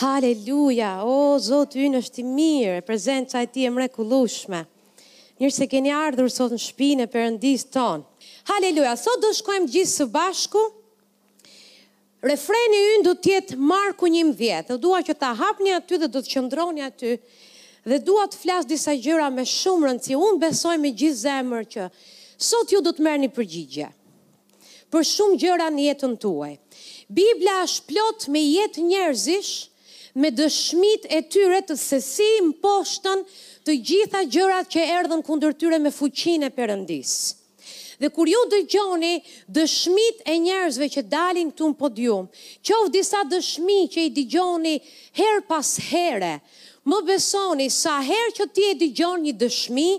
Haleluja, o Zot ynë është i mirë, prezenca e tij e mrekullueshme. Mirë se keni ardhur sot në shpinë e Perëndisë tonë. Haleluja, sot do shkojmë gjithë së bashku. Refreni ynë do të jetë Marku njëmbëdhjetë. Dhe dua që ta hapni aty dhe do të qëndroni aty. Dhe dua të flas disa gjëra me shumë rëndësi. Unë besoj me gjithë zemër që sot ju do të merrni një përgjigje. për shumë gjëra në jetën tuaj. Bibla është plot me jetë njerëzish, me dëshmitë e tyre të se si mposhtën të gjitha gjërat që erdhën kundër tyre me fuqinë e Perëndisë. Dhe kur ju dëgjoni dëshmitë e njerëzve që dalin këtu në podium, qoftë disa dëshmi që i dëgjoni herë pas here, më besoni sa herë që ti e dëgjon një dëshmi,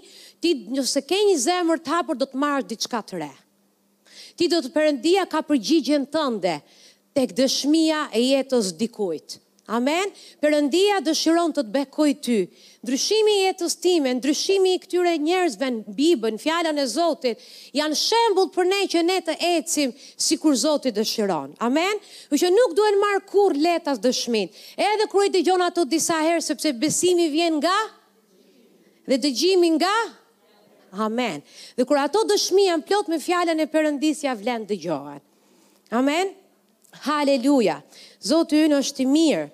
ti nëse ke një zemër të hapur do të marrësh diçka të re. Ti do të Perëndia ka përgjigjen tënde tek dëshmia e jetës dikujt. Amen. Perëndia dëshiron të të bekojë ty. Ndryshimi i jetës time, ndryshimi i këtyre njerëzve në Bibël, në fjalën e Zotit, janë shembull për ne që ne të ecim sikur Zoti dëshiron. Amen. Kështu që nuk duhen marrë kurrë lehtë as dëshmitë. Edhe kur i dëgjon ato disa herë sepse besimi vjen nga dhe dëgjimi nga Amen. Dhe kur ato dëshmi janë plot me fjalën e Perëndisë ia vlen të dëgjohen. Amen. Haleluja. Zoti ynë është i mirë.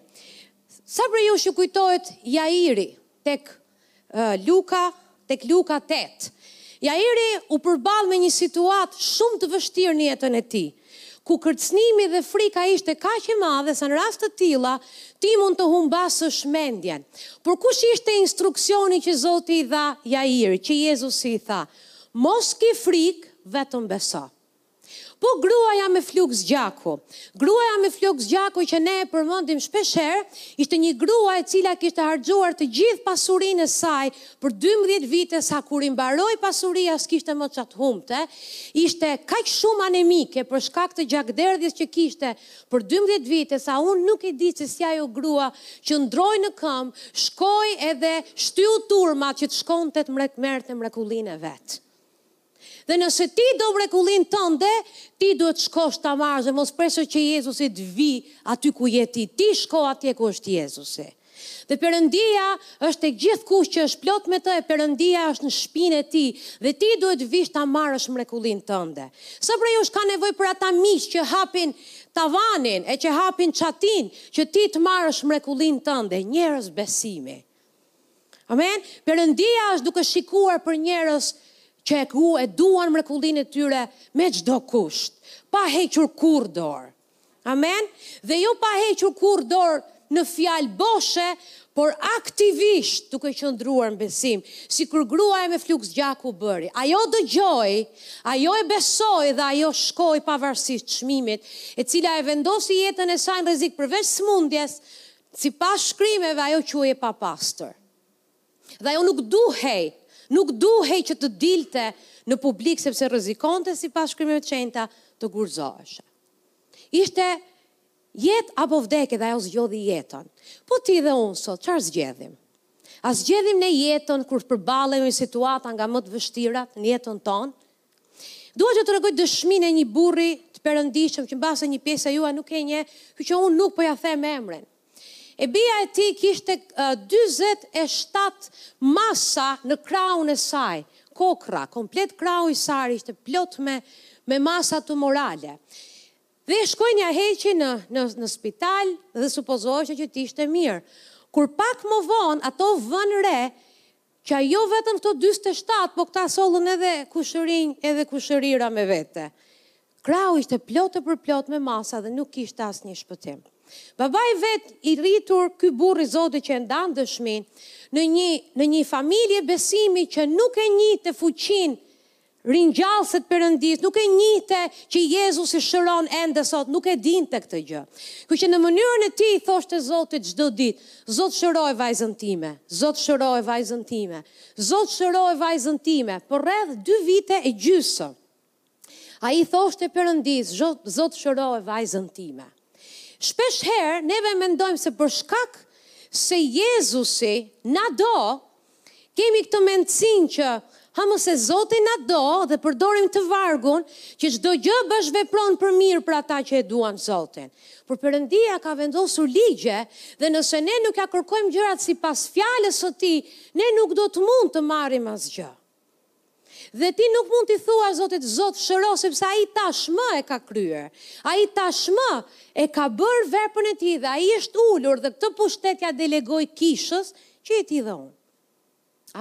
Sa prej jush kujtohet Jairi tek uh, Luka, tek Luka 8. Jairi u përball me një situatë shumë të vështirë në jetën e tij. ku kërcënimi dhe frika ishte kaq e madhe sa në raste të tilla ti mund të humbasësh mendjen. Por kush ishte instruksioni që Zoti i dha Jairit, që Jezusi i tha, Mos ki frikë, vetëm beso. Po gruaja me fluks gjaku. Gruaja me fluks gjaku që ne e përmendim shpeshherë, ishte një grua e cila kishte harxhuar të gjithë pasurinë e saj për dymbëdhjetë vite sa kur i mbaroi pasuria s'kishte më ça të humbte, ishte kaq shumë anemike për shkak të gjakderdhjes që kishte për dymbëdhjetë vite sa unë nuk e di se si ajo grua qëndroi në këmbë, shkoi edhe shtyu turmat që të shkonte të merrte mrekullinë e vet. Dhe nëse ti do mrekullinë tënde, ti duhet të shkosh ta marrësh dhe mos presësh që Jezusi të vijë aty ku je ti. Ti shko atje ku është Jezusi. Dhe Perëndia është tek gjithkush që është plot me të e Perëndia është në shpinë e tij dhe ti duhet të vish ta marrësh mrekullinë tënde. Sa prej jush ka nevojë për ata miq që hapin tavanin e që hapin çatinë që ti të marrësh mrekullinë tënde, njerëz besimi. Amen. Perëndia është duke shikuar për njerëz që e duan mrekullinë e tyre me çdo kusht, pa hequr kurrë dorë. Amen. Dhe jo pa hequr kurrë dorë në fjalë boshe, por aktivisht duke qëndruar në besim, sikur gruaja me fluks gjaku bëri. Ajo dëgjoi, ajo e besoi dhe ajo shkoi pavarësisht çmimit, e cila e vendosi jetën e saj në rrezik përveç sëmundjes, Sipas shkrimeve ajo quhej e papastër. Dhe ajo nuk duhej, nuk duhej që të dilte në publik sepse rrezikonte sipas shkrimeve të shenjta të gurëzoheshe. Ishte jetë apo vdekje dhe ajo zgjodhi jetën. Po ti dhe unë sot çfarë zgjedhim? A zgjedhim ne jetën kur përballemi me situata nga më të vështirat në jetën tonë? Dua t'ju tregoj dëshminë e një burri të perëndishëm që mbase një pjesë e juaj nuk e njeh, kështu që unë nuk po ia them emrin. E bija e tij kishte dyzet e shtatë masa në krahun e saj, kokrra, komplet krahu i saj ishte plot me me masa tumorale. Dhe shkojnë ia heqin në në në spital dhe supozohej që të ishte mirë. Kur pak më vonë ato vënë re Që jo vetëm këto dyzet e shtatë po këta sollën edhe kushërinj edhe kushërira me vete. Krahu ishte plot e përplot me masa dhe nuk kishte asnjë shpëtim. Babai vet i rritur ky burri Zoti që e ndan dëshminë në një në një familje besimi që nuk e njihte fuqinë Ringjallëse të Perëndisë nuk e njihte që Jezusi shëron ende sot, nuk e dinte këtë gjë. Kështu që në mënyrën e tij i thoshte Zotit çdo ditë, Zot shëroje vajzën time, Zot shëroje vajzën time, Zot shëroje vajzën time, për rreth dy vite e gjysëm. Ai i thoshte Perëndisë, Zot, Zot shëroje vajzën time. Shpesh herë neve mendojmë se për shkak se Jezusi na do, Kemi këtë mendësinë që, ah, meqë Zoti na do dhe përdorim këtë vargun që çdo gjë bashkëvepron për mirë për ata që e duan Zotin. Por Perëndia ka vendosur ligje dhe nëse ne nuk ia kërkojmë gjërat sipas Fjalës së Tij, ne nuk do të mund të marrim asgjë. Dhe ti nuk mund t'i thuash Zotit, Zot, shëro, sepse ai tashmë e ka kryer. Ai tashmë e ka bërë veprën e tij dhe ai është ulur dhe këtë pushtet ia delegoi kishës që je ti dhe unë.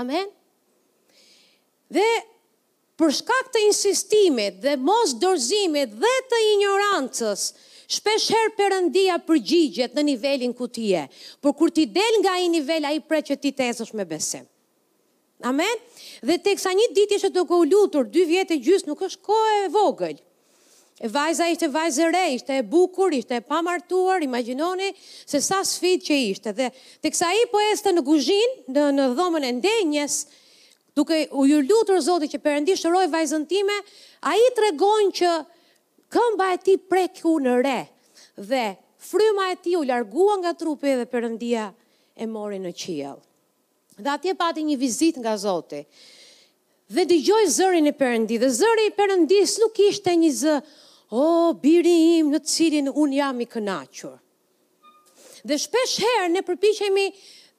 Amen. Dhe për shkak të insistimit dhe mosdorëzimit dhe të injorancës, shpesh herë Perëndia përgjigjet në nivelin ku ti je. Por kur ti del nga ai nivel, ai pret që ti të ecësh me besim. Amen? Dhe teksa një ditë ishte duke u lutur, dy vjet e gjysë nuk është kohë e vogël. Vajza ishte vajzë e re, ishte e bukur, ishte e pamartuar, imagjinoni se sa sfidë që ishte. Dhe teksa ai po ecte në kuzhinë, në në dhomën e ndenjes, duke iu lutur Zotit që Perëndi shëroje vajzën time, ai tregon që këmba e tij preku në re dhe fryma e tij u largua nga trupi dhe Perëndia e mori në qiell. Dhe atje pati një vizitë nga Zoti. Dhe dëgjoi zërin e Perëndi, dhe zëri i Perëndisë nuk ishte një zë, "O biri im, në të cilin unë jam i kënaqur." Dhe shpesh herë ne përpiqemi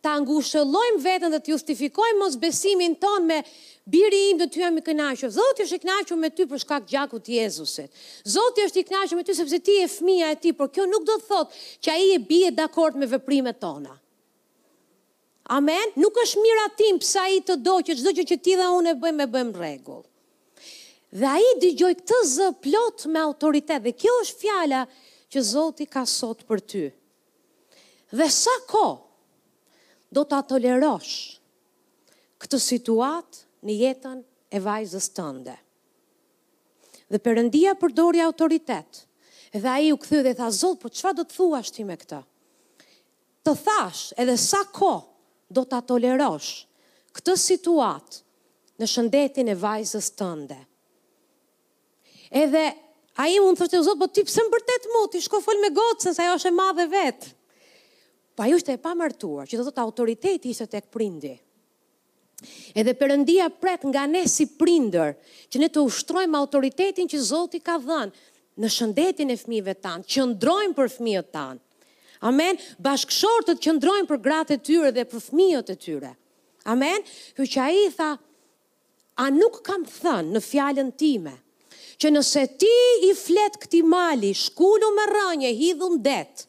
ta ngushëllojmë veten dhe të justifikojmë mosbesimin tonë me biri im, në ty jam i kënaqur. Zoti është i kënaqur me ty për shkak të gjakut të Jezusit. Zoti është i kënaqur me ty sepse ti je fëmija e tij, por kjo nuk do të thotë që ai bie dakord me veprimet tona. Amen nuk është miratim pse ai të do që çdo gjë që ti dhe unë e bëjmë e bëjmë në rregull. Dhe ai dëgjoi këtë zë plot me autoritet dhe kjo është fjala që Zoti ka sot për ty. Dhe sa kohë do ta tolerosh këtë situatë në jetën e vajzës tënde? Dhe Perëndia përdori autoritet. Dhe ai u kthye dhe i tha Zot, po çfarë do të thuash ti me këtë? Të thashë edhe sa kohë do ta tolerosh këtë situatë në shëndetin e vajzës tënde. Edhe ai mund të thoshte, o zot, po ti pse më bërtet mu, ti shko fol me gocën, se ajo është e madhe vetë. Po ajo ishte e pamartuar, që do të thotë autoriteti ishte tek prindi. Edhe Perëndia pret nga ne si prindër, që ne të ushtrojmë autoritetin që Zoti ka dhënë në shëndetin e fëmijëve tanë, qëndrojmë për fëmijët tanë. Amen. Bashkëshortët qëndrojnë për gratë e tyre dhe për fëmijët e tyre. Amen. Kjo që ai tha, a nuk kam thënë në fjalën time, Që nëse ti i flet këtij mali, shkulu me rrënjë e hidhu në det,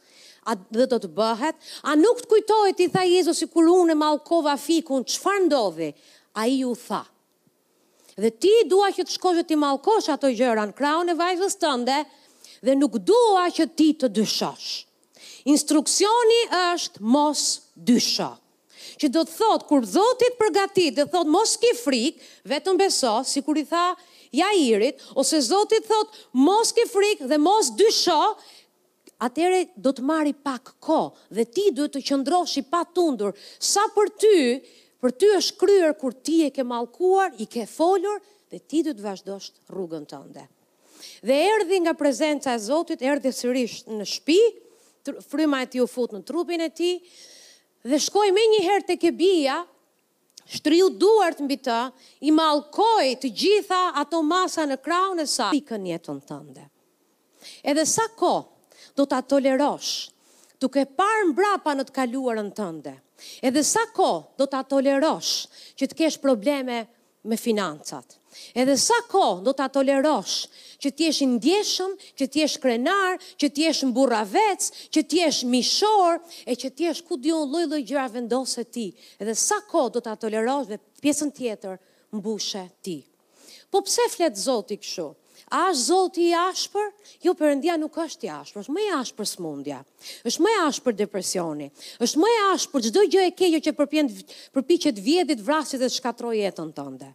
a dhe do të bëhet, a nuk të kujtohet i tha Jezusi kur unë e mallkova fikun, çfarë ndodhi? Ai u tha, Dhe ti dua që të shkosh e t'i mallkosh ato gjëra në krahun e vajzës tënde dhe nuk dua që ti të dyshosh. Instruksioni është mos dysho. Që do të thotë kur Zoti të përgatit dhe thotë mos ki frikë, vetëm beso, sikur i tha Jairit, ose Zoti të thotë mos ki frikë dhe mos dysho, atëherë do të marri pak kohë dhe ti duhet të qëndrosh i patundur sa për ty, për ty është kryer kur ti e ke mallkuar, i ke folur dhe ti duhet të vazhdosh rrugën tënde. Dhe erdhi nga prezenca e Zotit, erdhi sërish në shpi, fryma e tij u fut në trupin e tij, dhe shkoi menjëherë tek e bija, shtriu duart mbi të, i mallkoi të gjitha ato masa në krahun e saj, pikën jetën tënde. Edhe sa kohë, do ta tolerosh, duke parë mbrapa në të kaluarën tënde, edhe sa kohë, do ta tolerosh, që të kesh probleme me financat. Edhe sa kohë do ta tolerosh që të jesh i ndjeshëm, që të jesh krenar, që të jesh mburravec, që të jesh mishor e që të jesh ku di unë lloj-lloj gjëra vendose ti. Edhe sa kohë do ta tolerosh dhe pjesën tjetër mbushe ti. Po pse flet Zoti kështu? A është Zoti i ashpër? Jo, Perëndia nuk është i ashpër. Është më i ashpër sëmundja. Është më i ashpër depresioni. Është më i ashpër çdo gjë e keqe që përpjen përpiqet vjedhë, vrasë dhe shkatërrojë jetën tënde.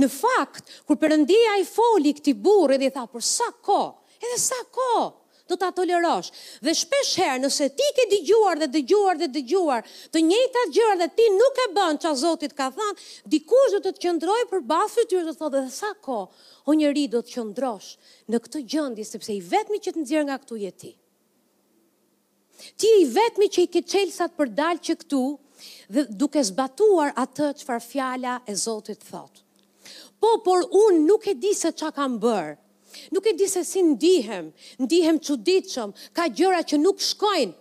Në fakt, kur Perëndia i foli këtij burri dhe i tha për sa kohë, edhe sa kohë, do ta tolerosh. Dhe shpesh herë nëse ti ke dëgjuar dhe dëgjuar dhe dëgjuar të njëjtat gjëra dhe ti nuk e bën ça Zoti të ka thënë, dikush do të të qëndrojë përballë fytyrës do të të thotë dhe sa kohë o njeri do të qëndrosh në këtë gjendje sepse i vetmi që të nxjerr nga këtu je ti. Ti je i vetmi që i ke çelësat për të dalë që këtu dhe duke zbatuar atë çfarë fjala e Zotit thotë. Po, por unë nuk e di se ça kam bërë. Nuk e di se si ndihem, ndihem çuditshëm, ka gjëra që nuk shkojnë.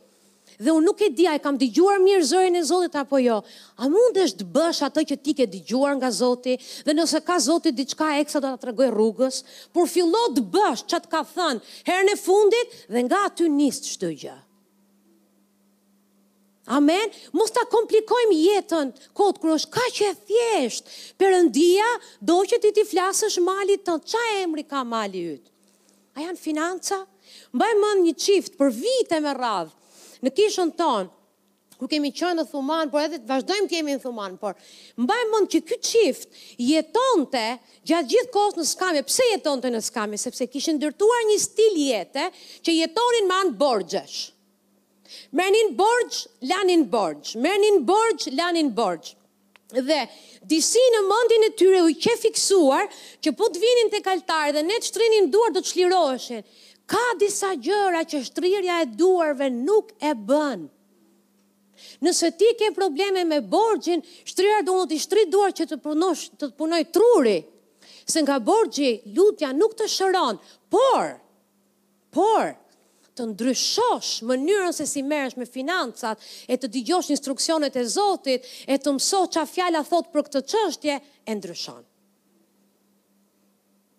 Dhe unë nuk e di a e kam dëgjuar mirë zërin e Zotit apo jo. A mundesh të bësh atë që ti ke dëgjuar nga Zoti dhe nëse ka Zoti diçka ekstra do ta tregojë rrugës, por fillo të bësh ça të ka thënë herën e fundit dhe nga aty nis çdo gjë. Amen. Mos ta komplikojmë jetën kot kur është kaq e thjeshtë. Perëndia do që ti t'i flasësh malit tënd. Ça emri ka mali yt? A janë financa? Mbaj mend një çift për vite me radhë në kishën tonë kur kemi qenë në Thuman, por edhe vazhdojmë të jemi në Thuman, por mbaj mend që ky çift jetonte gjatë gjithë kohës në skamje. Pse jetonte në skamje? Sepse kishin ndërtuar një stil jete që jetonin me anë borxhesh. Merrnin borxh, lanin borxh, merrnin borxh, lanin borxh. Dhe, disi në mendjen e tyre u qe fiksuar, që po të vinin tek altari dhe ne të shtrinim duart do të çliroheshin. Ka disa gjëra që shtrirja e duarve nuk e bën. Nëse ti ke probleme me borxhin, shtrirja do t'i shtrij duart që të punosh, të të punojë truri. Se nga borxhi, lutja nuk të shëron, por Por, të ndryshosh mënyrën se si merresh me financat, e të dëgjosh instruksionet e Zotit, e të mësosh çfarë fjala thotë për këtë çështje, e ndryshon.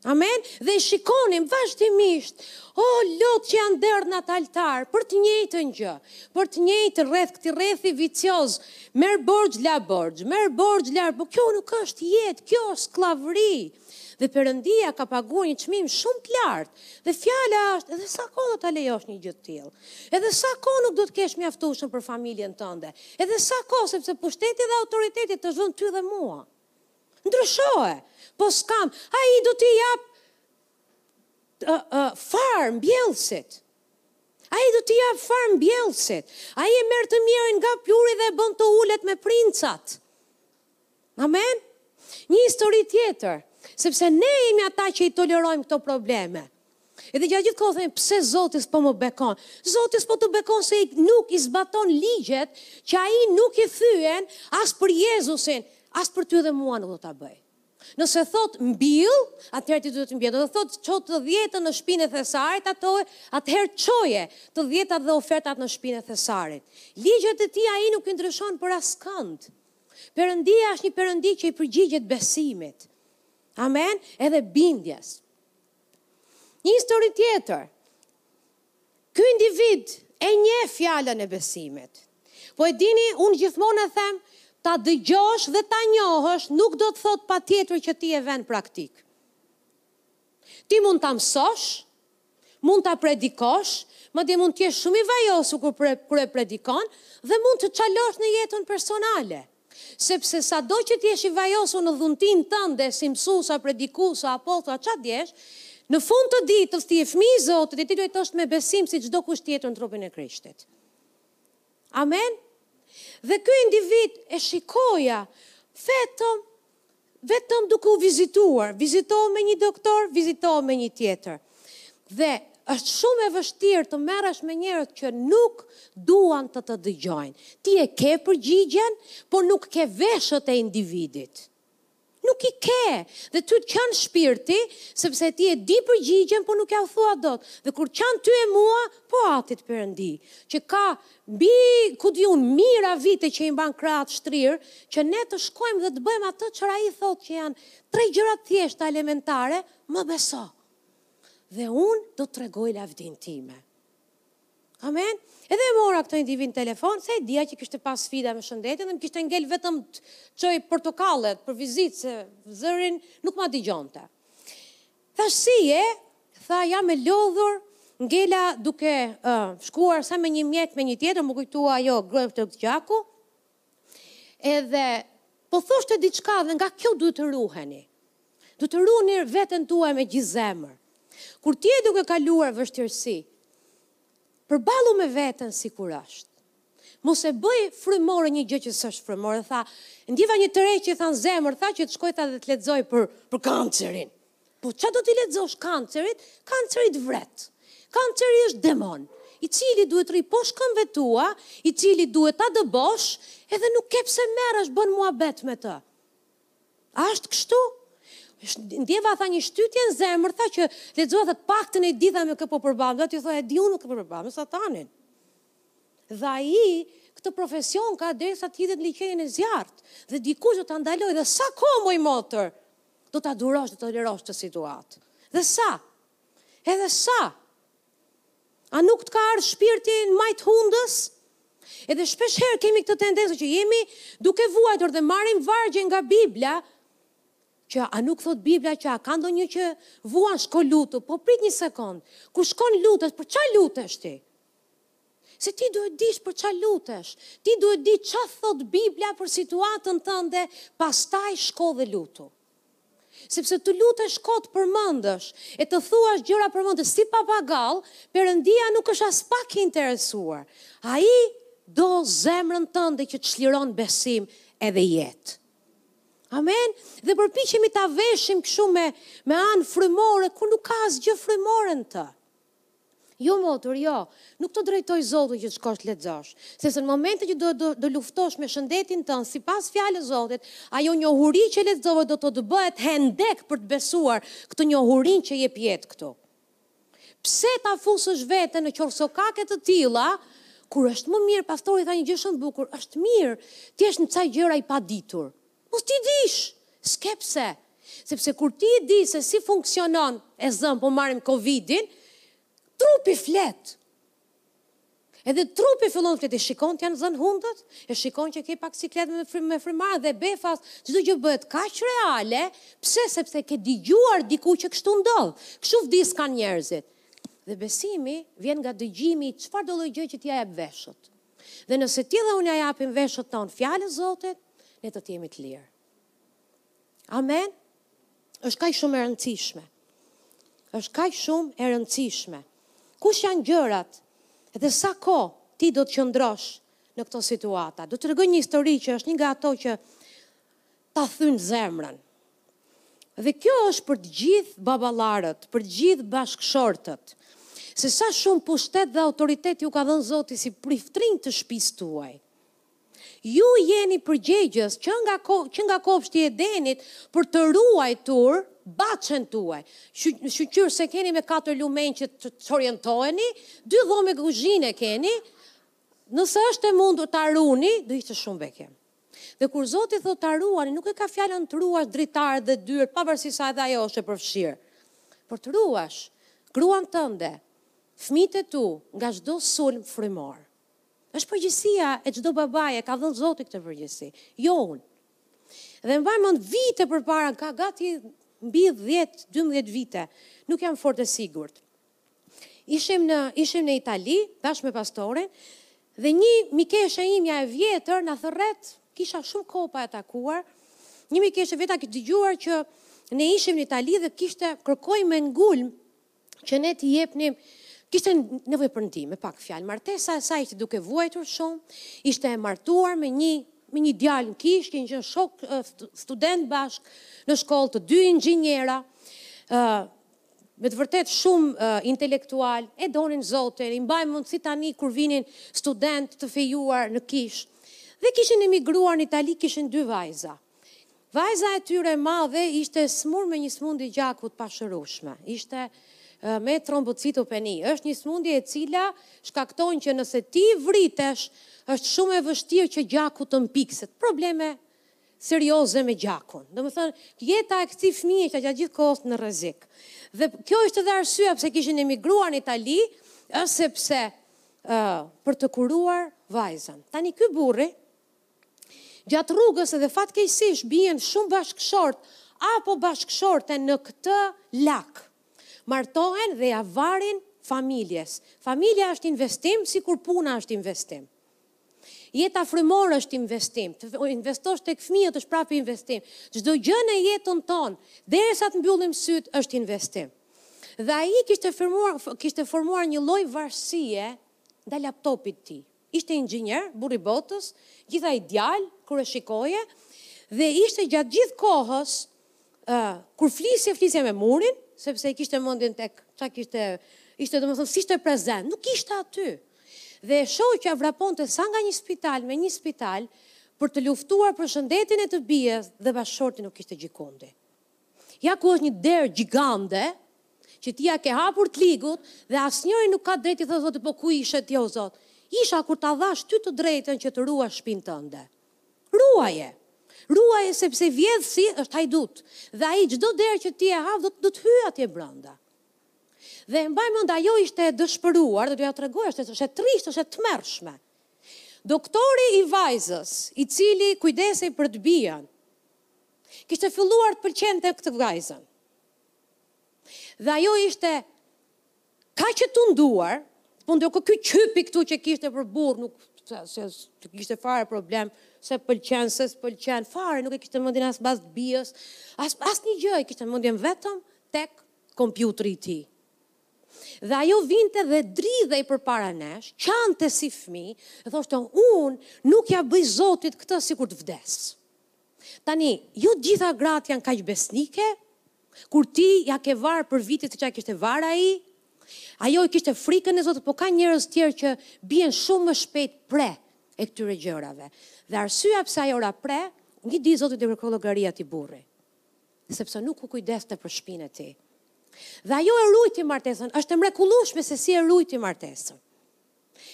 Amen. Dhe i shikonim vazhdimisht, o oh, lot që janë derdh në atë altar, për të njëjtën gjë, për të njëjtë rreth këtij rrethi vicioz, merr borxh laj borxh, merr borxh laj borxh, kjo nuk është jetë, kjo është skllavëri. Dhe Perëndia ka paguar një çmim shumë të lartë. Dhe fjala është, edhe sa kohë do ta lejosh një gjë të tillë? Edhe sa kohë nuk do të kesh mjaftueshëm për familjen tënde? Edhe sa kohë sepse pushteti dhe autoriteti t'është dhënë ty dhe mua? Ndryshoje. Po s'kam, ai do t'i japë farë mbjellësit. Ai do t'i japë farë mbjellësit. Ai e merr të mjerin nga pluhuri dhe e bën të ulet me princat. Amen? Një histori tjetër, sepse ne jemi ata që i tolerojmë këto probleme. Edhe gjatë gjithë kohës themi, pse Zoti s'po më bekon? Zoti s'po të bekon se nuk i zbaton ligjet që ai nuk i thyen as për Jezusin, as për ty dhe mua nuk do ta bëjë. Nëse thotë mbill, atëherë ti duhet të mbjellësh. Nëse thotë ço të dhjetën në shtëpinë e thesarit, ato atëherë çoje të dhjetat dhe ofertat në shtëpinë e thesarit. Ligjet e tij ai nuk i ndryshon për askënd. Perëndia është një Perëndi që i përgjigjet besimit. Amen, edhe bindjes. Një histori tjetër. Ky individ e njeh fjalën e besimit. Po e dini, unë gjithmonë e them, ta dëgjosh dhe ta njohësh nuk do të thotë patjetër që ti e vë në praktikë. Ti mund ta mësosh, mund ta predikosh, madje mund të jesh shumë i vajosur kur kur e predikon dhe mund të çalosh në jetën personale. Sepse sado që të jesh i vajosur në dhuntinë tënde si mësues a predikues a apostull a ça t'jesh, në fund të ditës ti je fëmijë i Zotit dhe ti duhet të ecësh me besim si çdokush tjetër në trupin e Krishtit. Amen. Dhe ky individ e shikoja vetëm Vetëm duke u vizituar, vizitohu me një doktor, vizitohu me një tjetër. Dhe është shumë e vështirë të merresh me njerëz që nuk duan të të dëgjojnë. Ti e ke përgjigjen, por nuk ke veshët e individit. Nuk i ke, dhe ty të qan shpirti, sepse ti e di përgjigjen, por nuk jua thua dot. Dhe kur qan ty e mua, po Atit Perëndi, që ka Mbi, ku di unë, mijëra vite që i mban krahat shtrirë, që ne të shkojmë dhe të bëjmë atë çfarë ai thotë që janë tre gjëra të thjeshta elementare, më beso. Dhe unë do të të tregoj lavdinë time. Amen. Edhe e mora këtë individ në telefon, se e dija që kishte pas sfida me shëndetin dhe më kishte ngel vetëm të çoj portokallet për vizitë se zërin nuk ma dëgjonte. Thash si je? Tha jam e lodhur, ngela duke shkuar sa me një mjek me një tjetër, m'u kujtua ajo gruaja me fluks gjaku, edhe po thoshte diçka dhe nga kjo duhet të ruheni. Duhet të ruani veten tuaj me gjithë zemër. Kur ti je duke kaluar vështirësi, përballu me veten sikur është. Mos e bëj frymore një gjë që s'është frymore, tha. E ndjeva një tërheqje tha në zemër, tha që të shkoj tha dhe të lexoj për për kancerin. Po ç'a do të lexosh kancerit? Kanceri të vret. Kanceri është demon, i cili duhet rri poshtë këmbëve tua, i cili duhet ta dëbosh, edhe nuk ke pse merresh bën muhabet me të. A është kështu? Ndjeva tha një shtytje në zemër, tha që lexova, të paktën e ditha me kë po përballem, do të thoja e di unë me kë po përballem, me satanin. Dhe ai këtë profesion ka derisa të hidhet në liqenin e zjarrtë dhe dikush do ta ndalojë dhe sa kohë moj motër do ta durosh të tolerosh këtë situatë. Dhe sa? Edhe sa? A nuk të ka ardhë shpirti në majë të hundës? Edhe shpesh herë kemi këtë tendencë që jemi duke vuajtur dhe marrim vargje nga Bibla, që a nuk thot Bibla që a ka ndonjë që vuan shko lutu, po prit një sekond, ku shkon lutesh, për ça lutesh ti? Se ti duhet dish për ça lutesh, ti duhet dish ça thot Bibla për situatën tënde, pastaj shko dhe lutu. Sepse të lutesh kot përmendësh, e të thuash gjëra përmendësh, si papagall, Perëndia nuk është aspak i interesuar. Ai do zemrën tënde që të çliron besim edhe jetë. Amen. Dhe përpiqemi ta veshim kështu me me anë frymore kur nuk ka asgjë frymore në të. Jo motër, jo, nuk të drejtoi Zoti që të shkosh të lexosh, sepse në momentin që do do luftosh me shëndetin tënd sipas fjalës Zotit, ajo njohuri që lexove do të të bëhet hendek për të besuar këtë njohurinë që jep jetë këtu. Pse ta fusësh veten në qorrsokake të tilla, kur është më mirë, pastori tha një gjë shumë të bukur, është mirë të jesh në ca gjëra i paditur. Mos t'i dish! S'ke pse! Sepse kur ti e di se si funksionon, e zëmë, po marrim Covid-in, trupi flet! Edhe trupi fillon të flet, e shikon të janë zënë hundët, e shikon që ke pak siklet me, me frymëmarrje dhe befas, çdo gjë bëhet kaq reale, pse? Sepse ke dëgjuar diku që kështu ndodh, kështu vdiskan njerëzit. Dhe besimi vjen nga dëgjimi i çfarëdo lloj gjë që ti ja jep veshët. Dhe nëse ti dhe unë ja japim veshët tonë fjalës Zotit, ne do të jemi të lirë. Amen. Është kaq shumë e rëndësishme. Është kaq shumë e rëndësishme. Kush janë gjërat dhe sa kohë ti do të qëndrosh në këto situata? Do të tregoj një histori që është një nga ato që ta thyen zemrën. Dhe kjo është për të gjithë baballarët, për të gjithë bashkëshortët. Se sa shumë pushtet dhe autoritet ju ka dhënë Zoti si priftërinj të shtëpisë tuaj. Ju jeni përgjegjës që nga që nga kopshti i Edenit për të ruajtur bahçen tuaj. Shyqyr s'e keni me katër lumenj që të orientoheni, dy dhoma e kuzhinë keni, nëse është e mundur ta ruani, do ishte shumë bekim. Dhe kur Zoti thotë ta ruani, nuk e ka fjalën të ruash dritaret dhe dyert, pavarësisht se edhe ajo është e përfshirë. Por të ruash gruan tënde, fëmijët e tu nga çdo sulm frymor. Është përgjegjësia e çdo babaje, ka dhënë Zoti këtë përgjegjësi, jo unë. Dhe mbaj mend vite përpara, ka gati mbi 10-12 vite, nuk jam fort e sigurt. Ishim në ishim në Itali, bashkë me pastorin, dhe një mikeshë imja e vjetër na thërret, kisha shumë kohë pa e takuar. Një mikeshë e vjetër kishte dëgjuar që ne ishim në Itali dhe kishte kërkoi me ngulm që ne t'i jepnim kishte nevojë për ndihmë, me pak fjalë. Martesa e saj ishte duke vuajtur shumë, ishte e martuar me një me një djalë në kishë, që qenë shokë studentë bashkë në shkollë, të dy inxhinierë, ë me të vërtetë shumë uh, intelektualë, e donin Zotin, i mbaj mend si tani kur vinin studentë të fejuar në kishë. Dhe kishin emigruar në Itali, kishin dy vajza. Vajza e tyre e madhe ishte e sëmurë me një sëmundje gjaku të pashërueshme. Ishte me trombocitopeni. Është një sëmundje e cila shkakton që nëse ti vritesh, është shumë e vështirë që gjaku të mpikset. Probleme serioze me gjakun. Domethënë, jeta e këtij fëmije qe gjatë gjithë kohës në rrezik. Dhe kjo është edhe arsyeja pse kishin emigruar në Itali, është sepse uh, për të kuruar vajzën. Tani ky burri Gjatë rrugës edhe fatkeqësisht bien shumë bashkëshortë apo bashkëshorte në këtë lak. Martohen dhe ia varin familjes. Familja është investim sikur puna është investim. Jeta frymore është investim. Të investosh tek fëmijët është prapë investim. Çdo gjë në jetën tonë, derisa të mbyllim sytë, është investim. Dhe ai kishte formuar kishte formuar një lloj varësie ndaj laptopit të tij. Ishte inxhinier, burrë i botës, gjithë ai djalë, kur e shikoje, dhe ishte gjatë gjithë kohës, ë, kur flisje, flisje me murin, sepse e kishte mendjen tek ça kishte... ishte domethënë s'ishte prezent, nuk ishte aty. Dhe e shoqja vraponte sa nga një spital me një spital për të luftuar për shëndetin e të bijës dhe bashkëshorti nuk ishte gjëkundi. Ja ku është një derë gjigante që ti ja ke hapur t'ligut dhe asnjëri nuk ka drejt t'i thotë Zotit po ku ishe ti o Zot? Isha kur ta dhash ty të drejtën që të ruash shpinë tënde. Ruaje! Ruaje sepse vjedhësi është hajdut dhe ai çdo derë që ti e hap do do të hyjë atje brenda. Dhe e mbaj mend ajo ishte e dëshpëruar dhe do ja tregoj është është e trisht, është e tmerrshme. Doktori i vajzës, i cili kujdesej për të bijën, kishte filluar të pëlqente këtë vajzën. Dhe ajo ishte kaq e tunduar, po ndërkohë ky qypi këtu që kishte për burrë, nuk se, se të kishte fare problem, se pëlqen, se s'pëlqen, fare nuk e kishte mendjen as pas të bijës, as, asnjë gjë, e kishte mendjen vetëm tek kompjuteri i tij. Dhe ajo vinte dhe dridhej përpara nesh, qante si fëmijë, e thoshte, unë nuk ja bëj Zotit këtë sikur të vdes. Tani, jo të gjitha gratë janë kaq besnike, kur ti ja ke varë për vite siç ja kishte varë ai, ajo e kishte frikën e Zotit, po ka njerëz tjerë që bien shumë më shpejt pre e këtyre gjërave. Dhe arsyeja pse ajo ra pre, një ditë Zoti do t'i kërkojë llogari atij burri, sepse nuk u kujdeste për shpinën e tij. Dhe ajo e rujti martesën, është e mrekullueshme se si e rujti martesën.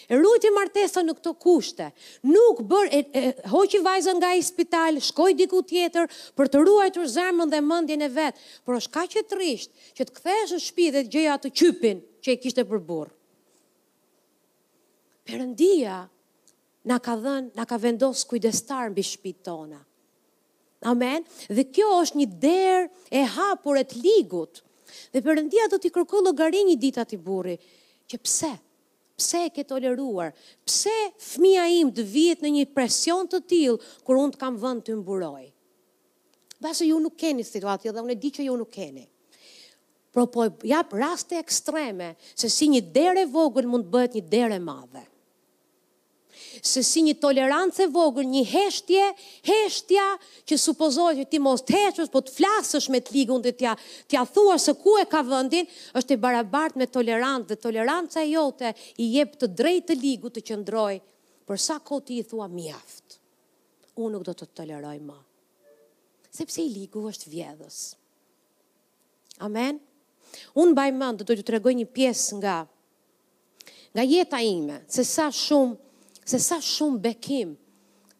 E ruajti martesën në këto kushte. Nuk bër e, e hoqi vajzën nga ai spital, shkoi diku tjetër për të ruajtur zemrën dhe mendjen e vet, por është kaq e trisht që të kthehesh në shtëpi dhe të gjeja atë qypin që e kishte për burrë. Perëndia na ka dhënë, na ka vendosë kujdestar mbi shpitë tona. Amen. Dhe kjo është një derë e hapur e të ligut. Dhe Perëndia do t'i kërkojë llogari një ditë atij burri. Që pse? Pse e ke toleruar? Pse fëmija im të vihet në një presion të tillë, kur unë të kam vënë ty mburojë? Mbase ju nuk keni situatë dhe unë e di që ju nuk keni. Por po jap raste ekstreme se si një derë e vogël mund të bëhet një derë e madhe. se si një tolerancë e vogël, një heshtje, heshtja që supozohet që ti mos të heshtësh, po të flasësh me të ligun dhe t'ja, t'ja thuash se ku e ka vëndin, është e barabart me tolerancë dhe toleranca e jote i jep të drejtë të ligut të qëndrojë për sa kohë ti i thua mjaft. Unë nuk do të të toleroj më. Sepse i ligu është vjedhës. Amen. Unë mbaj mend, do t'ju tregoj një pjesë nga nga jeta ime, se sa shumë, se sa shumë bekim,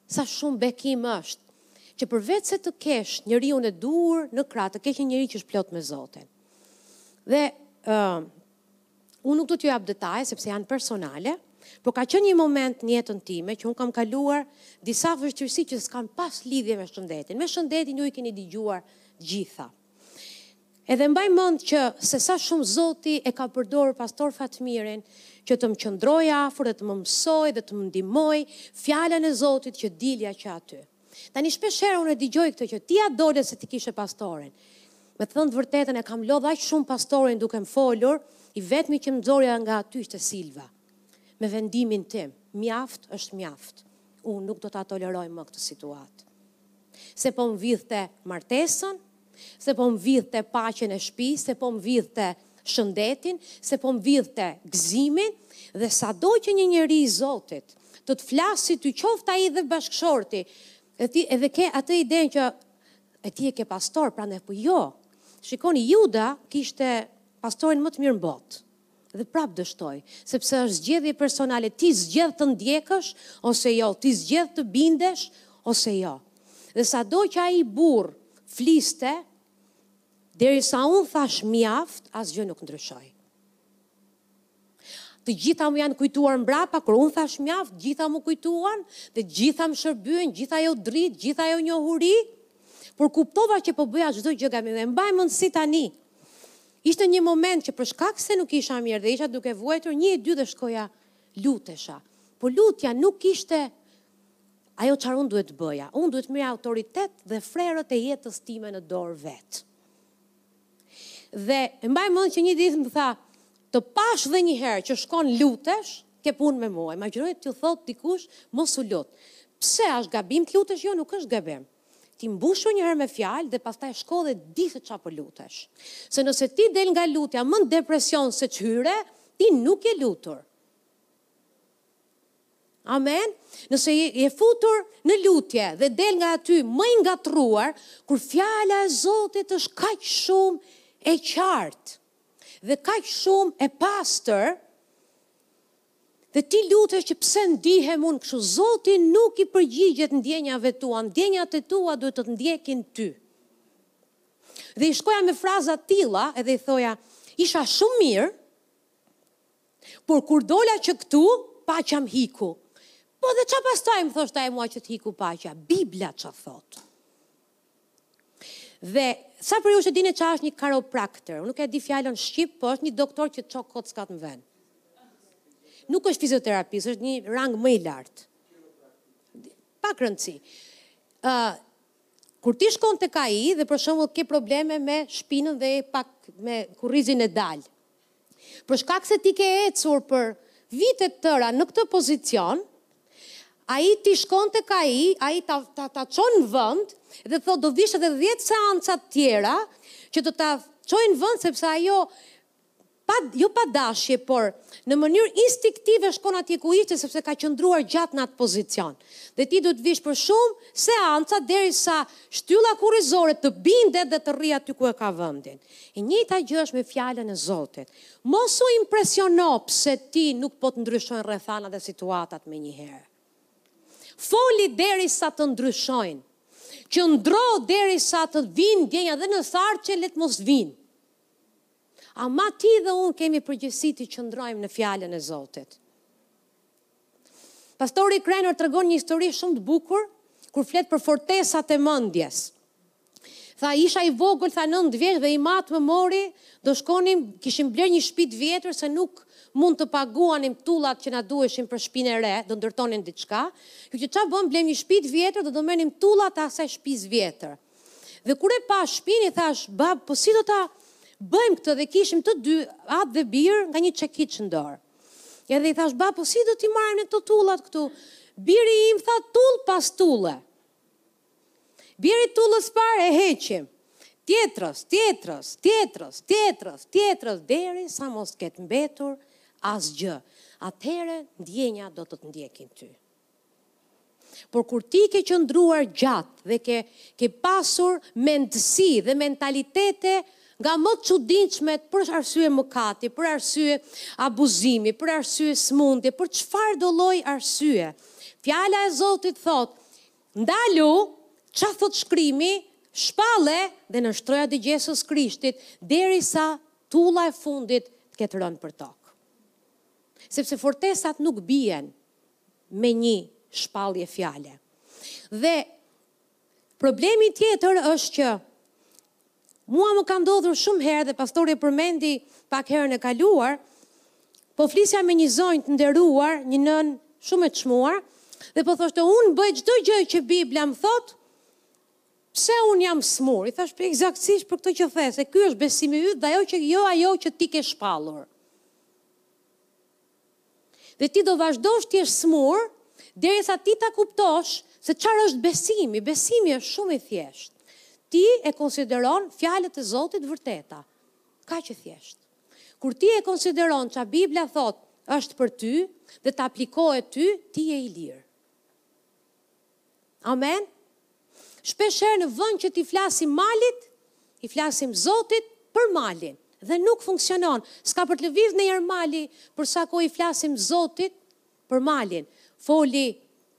sa shumë bekim është, që përveç se të kesh njeriun e duhur në krah, të kesh një njeri që është plot me Zotin. Dhe uh, Unë nuk do t'ju jap detaje sepse janë personale, por ka qenë një moment në jetën time që unë kam kaluar disa vështirësi që s'kan pas lidhje me shëndetin. Me shëndetin ju i keni dëgjuar të gjitha. Edhe mbaj mend që se sa shumë Zoti e ka përdorur pastor Fatmirin që të më qëndroj afër dhe të më mësoj dhe të më ndihmoj fjalën e Zotit që dilja që aty. Tani shpesh herë unë e dëgjoj këtë që ti ia dole se ti kishe pastorin. Me të thënë të vërtetën e kam lodh aq shumë pastorin duke më folur, i vetmi që më nxorja nga aty ishte Silva. Me vendimin tim, mjaft është mjaft. Unë nuk do ta toleroj më këtë situatë. Se po më vidhte martesën, se po më vidhte paqen e shpisë, se po më vidhte shëndetin, se po më vidhte gëzimin, dhe sado që një njeri i Zotit të të flasë ty qoftë ai dhe bashkëshorti, e ti edhe ke atë idenë që e ti e ke pastor, prandaj po jo. Shikoni, Juda kishte pastorin më të mirë në botë. Dhe prapë dështoi, sepse është zgjedhje personale, ti zgjedh të ndjekësh ose jo, ti zgjedh të bindesh ose jo. Dhe sado që ai burrë fliste, derisa unë thash mjaft, asgjë nuk ndryshoi. Të gjitha më janë kujtuar mbrapa, kur unë thash mjaft, gjitha m'u kujtuan, dhe gjitha më shërbyen, gjithë ajo dritë, gjithë ajo njohuri, por kuptova që po bëja çdo gjë gabim dhe mbaj mend si tani. Ishte një moment që për shkak se nuk isha mirë dhe isha duke vuajtur një e dy dhe shkoja lutesha. Po lutja nuk ishte ajo çfarë unë duhet të bëja. Unë duhet të merrja autoritet dhe frerët e jetës time në dorë vetë. Dhe e mbaj mend që një ditë më tha, të pash dhe një herë që shkon lutesh, ke punë me mua. Imagjino të të thotë dikush mos u lut. Pse është gabim të lutesh? Jo, nuk është gabim. Ti mbushu një herë me fjalë dhe pastaj shko dhe dije se ça po lutesh. Se nëse ti del nga lutja më në depresion se ç'hyre, ti nuk je lutur. Amen. Nëse je futur në lutje dhe del nga aty më i ngatërruar, kur fjala e Zotit është kaq shumë e qartë dhe kaq shumë e pastër, Dhe ti lutesh që pse ndihem unë kështu. Zoti nuk i përgjigjet ndjenjave tua, ndjenjat e tua duhet të të ndjekin ty. Dhe i shkoja me fraza të tilla edhe i thoja, isha shumë mirë, por kur dola që këtu, paqja më iku. Po dhe ça pastaj më thoshte ai mua që të iku paqja? Bibla ça thotë. Dhe sa për ju që s'e dini ça është një kiropraktor, unë nuk e di fjalën shqip, po është një doktor që t'i çon kockat në vend. Nuk është fizioterapist, është një rang më i lartë. Pak rëndësi. Uh, kur ti shkon tek ai dhe për shembull ke probleme me shpinën dhe pak me kurrizin e dalë, Për shkak se ti ke ecur për vite të tëra në këtë pozicion, ai ti shkon tek ai, ai ta, ta, ta çon në vënd dhe thotë do vish edhe 10 seanca të tjera që do ta çojnë në vënd sepse ajo pa, jo pa dashje, por në mënyrë instinktive shkon atje ku ishte sepse ka qëndruar gjatë në atë pozicion. Dhe ti duhet të vish për shumë seanca derisa shtylla kurrizore të bindet dhe të rri aty ku e ka vëndin. E njëjta gjë është me fjalën e Zotit. Mos u impresiono pse ti nuk po të ndryshojnë rrethanat dhe situatat menjëherë. Foli derisa të ndryshojnë. Qëndro derisa të vijë ndjenja dhe në t'ardhtë që le të mos vijnë. Ama ti dhe unë kemi përgjegjësi të qëndrojmë në fjallën e Zotit. Pastori Renner tregon një histori shumë të bukur kur flet për fortesat e mendjes. Tha, isha i vogël, tha 9 vjeç dhe im atë më mori, do shkonim, kishim blerë një shtëpi të vjetër se nuk mund të paguanim tullat që na duheshin për shtëpinë e re, do ndërtonim diçka. Kjo që çfarë bëmë, blemë një shtëpi të vjetër dhe do merrnim tullat e asaj shtëpisë së vjetër. Dhe kur e pashë shpinë, i thashë, bab, po si do ta bëjmë këtë dhe kishim të dy, atë dhe bir, nga një çekiç në dorë. Edhe i thashë, ba, po si do t'i marrim ne këto tullat këtu? Biri im tha tull pas tulle. Bjeri tullës së parë, e heqim. Tjetrës, tjetrës, tjetrës, tjetrës, tjetrës, derisa mos të ketë mbetur asgjë. Atëhere, ndjenjat do të të ndjekin ty. Por kur ti ke qëndruar gjatë dhe ke ke pasur mendësi dhe mentalitete nga më të çuditshmet për arsye mëkati, për arsye abuzimi, për arsye sëmundje, për çfarëdo lloj arsye. Fjala e Zotit thotë, ndalu, çfarë thotë shkrimi, shpalle dhe nënshtroja te Jezus Krishti, derisa tulla e fundit të ketë rënë për tokë. Sepse fortesat nuk bien me nji shpallje fjale. Dhe problemi tjetër është që mua më ka ndodhur shumë herë dhe pastori e përmendi pak herën e kaluar, po flisja me një zonjë të nderuar, një nënë shumë e çmuar, dhe po thoshte unë bëj çdo gjë që Bibla më thotë, pse unë jam smur? I thashë për ekzaktësisht për këtë që the, se ky është besimi yt dhe ajo që jo ajo që ti ke shpallur. Dhe ti do vazhdosh të jesh i smur derisa ti ta kuptosh se çfarë është besimi. Besimi është shumë i thjeshtë. Ti e konsideron fjalët e Zotit si të vërteta. Kaq i thjeshtë. Kur ti e konsideron çfarë Bibla thotë është për ty dhe të aplikohet ty, ti je i lirë. Amen. Shpesh herë në vend që t'i flasim malit, i flasim Zotit për malin dhe nuk funksionon. S'ka për të lëviz një herë mali, për sa kohë i flasim Zotit për malin. Foli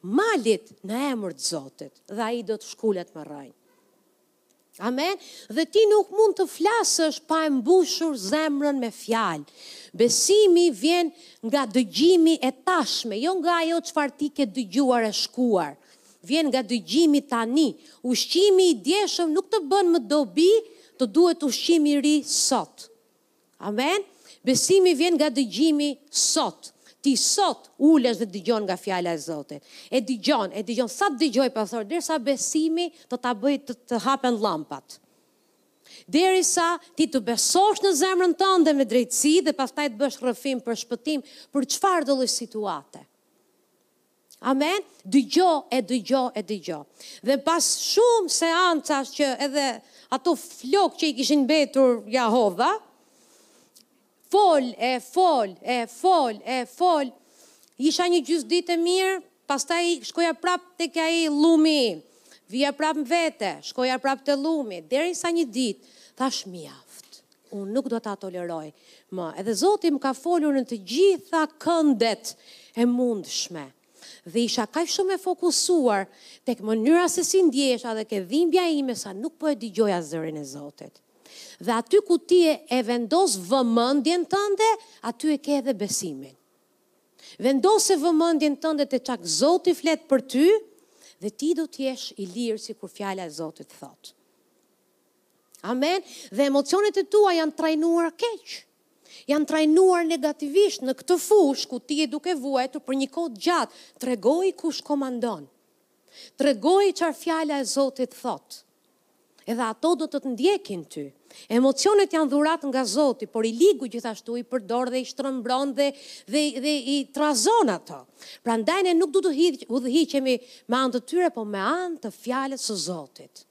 malit në emër të Zotit dhe ai do të shkulet me rrënjë. Amen. Dhe ti nuk mund të flasësh pa e mbushur zemrën me fjalë. Besimi vjen nga dëgjimi e tashme, jo nga ajo çfarë ti ke dëgjuar e shkuar. Vjen nga dëgjimi tani. Ushqimi i djeshëm nuk të bën më dobi, të duhet ushqim i ri sot. Amen. Besimi vjen nga dëgjimi sot. Ti sot ulesh dhe dëgjon nga fjala e Zotit. E dëgjon, e dëgjon sa të dëgjoj pastor, derisa besimi do ta bëjë të, të hapen llampat. Derisa ti të besosh në zemrën tënde me drejtësi dhe pastaj të bësh rrëfim për shpëtim, për çfarëdo lloj situate. Amen, dëgjo e dëgjo e dëgjo. Dhe pas shumë seancash që edhe ato flokë që i kishin mbetur Jehova, fol e fol e fol e fol. Isha një gjysë ditë e mirë, pastaj shkoja prap tek ai llumi im. Vija prap në vete, shkoja prap te llumi, derisa një ditë thashë mjaft. Unë nuk do ta toleroj më. Edhe Zoti më ka folur në të gjitha këndet e mundshme. Dhe isha kaq shumë e fokusuar tek mënyra se si ndjesha dhe ke dhimbja ime sa nuk po e dëgjoja zërin e Zotit. Dhe aty ku ti e vendos vëmendjen tënde, aty e ke edhe besimin. Vendose vëmendjen tënde te çka Zoti flet për ty dhe ti do të jesh i lirë sikur fjala e Zotit thotë. Amen. Dhe emocionet e tua janë trajnuar keq. Janë trajnuar negativisht në këtë fushë ku ti je duke vuajtur për një kohë të gjatë, tregoji kush komandon. Tregoji çfarë fjala e Zotit thotë. Edhe ato do të të ndjekin ty. Emocionet janë dhuratë nga Zoti, por i ligu gjithashtu i përdor dhe i shtrëmbron dhe dhe dhe i trazon ato. Prandaj ne nuk duhet të udhëhiqemi me anë të tyre, por me anë të fjalës së Zotit.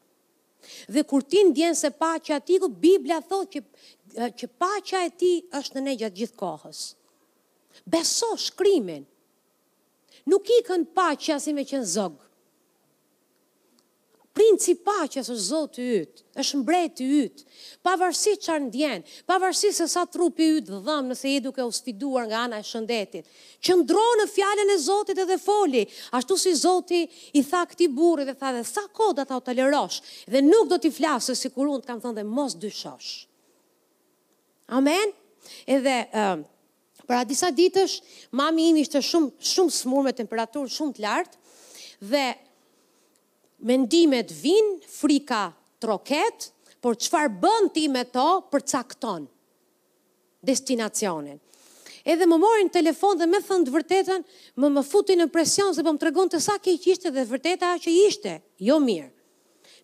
Dhe kur ti ndjen se paqja e Tij, Bibla thotë që që paqja e Tij është në ne gjatë gjithë kohës. Beso shkrimin. Nuk ikën paqja si me qenë zog. Princi paqës është Zoti yt, është mbreti yt. Pavarësisht çfarë ndjen, pavarësisht se sa trupi yt dhemb nëse je duke u sfiduar nga ana e shëndetit, Qëndro në fjalën e Zotit edhe foli, ashtu si Zoti i tha këtij burri dhe tha dhe sa kohë do ta tolerosh dhe nuk do t'i flasësh sikur unë të kam thënë dhe mos dyshosh. Amen. Edhe uh, para disa ditësh mami im ishte shumë shumë smur me temperaturë shumë të lartë dhe mendimet vijnë, frika troket, por çfarë bën ti me to përcakton. destinacionin. Edhe më morën në telefon dhe me thënë të vërtetën, më më futi në presion se po më tregonte sa keq ishte dhe e vërteta ajo që ishte, jo mirë.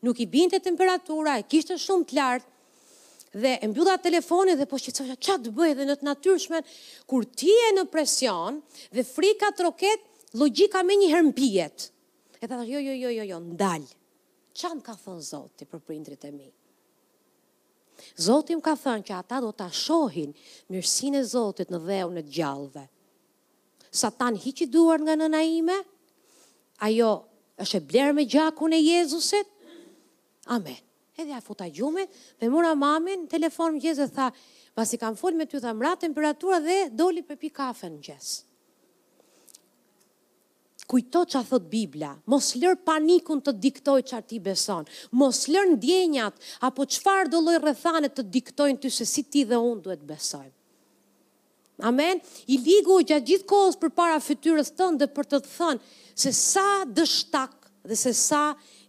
Nuk i binte temperatura, e kishte shumë të lartë dhe e mbylla telefonin dhe po shqetësoja ça të bëj dhe në të natyrshmen kur ti je në presion dhe frika troket, logjika menjëherë mpihet. E thashë jo jo jo jo jo, ndal. Ça më ka thënë Zoti për prindrit e mi. Zoti më ka thënë që ata do ta shohin mirësinë e Zotit në dheun e të gjallëve. Satan hiqi duart nga nëna ime, ajo është e blerë me gjakun e Jezusit, amen. Edhe ia futa gjumit dhe mora mamin në telefon në mëngjes dhe tha, pasi kam fol me ty, tha më ra temperatura dhe doli për pi kafen në mëngjes. Kujto ça thotë Bibla, mos lër panikun të diktojë çfarë ti beson. Mos lër ndjenjat apo çfarëdo lloj rrethane të të diktojnë ty se si ti dhe unë duhet besojmë. Amen. I ligu gjatë gjithë kohës përpara fytyrës tënde për të të thënë se sa dështak dhe se sa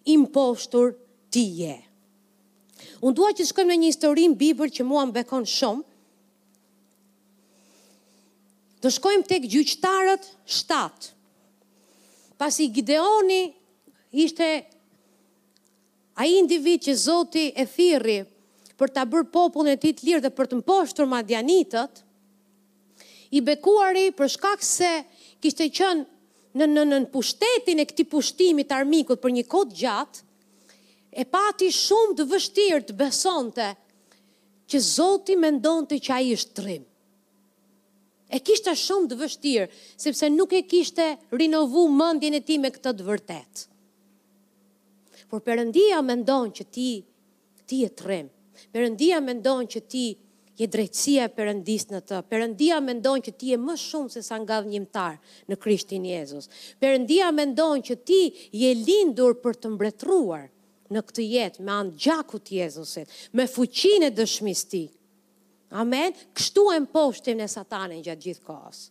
i mposhtur ti je. Unë dua që të shkojmë në një histori në Bibël që mua më bekon shumë. Të shkojmë tek Gjyqtarët shtatë. Pasi Gideoni ishte ai individ që Zoti e thirri për ta bërë popullin e tij të lirë dhe për të mposhtur madianitët, i bekuari për shkak se kishte qenë në në nën pushtetin e këtij pushtimit të armikut për një kohë të gjatë, e pati shumë të vështirë të besonte Që Zoti mendonte që ai është trim. E kishte shumë të vështirë, sepse nuk e kishte rinovu mendjen e tij me këtë të vërtetë. Por Perëndia mendon që ti, ti je trim. Perëndia mendon që ti je drejtësia e Perëndisë në të. Perëndia mendon që ti je më shumë se sa ngadhënjimtar në Krishtin Jezus. Perëndia mendon që ti je lindur për të mbretëruar. në këtë jetë me anë të gjakut të Jezusit, me fuqinë e dëshmisë tij. Amen. Kështu e mposhtim ne satanin gjatë gjithë kohës.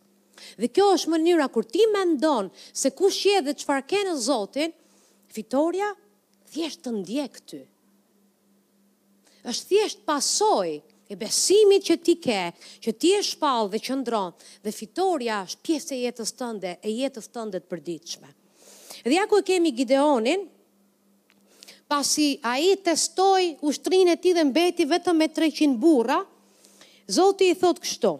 Dhe kjo është mënyra kur ti mendon se kush je dhe çfarë ke në Zotin, fitorja thjesht të ndjek ty. Është thjesht pasojë e besimit që ti ke, që ti e shpall dhe qëndron, dhe fitorja është pjesë e jetës tënde, e jetës tënde të përditshme. Dhe ja ku e kemi Gideonin, pasi ai testoi ushtrinë e tij dhe mbeti vetëm me 300 burra, Zoti i thotë kështu.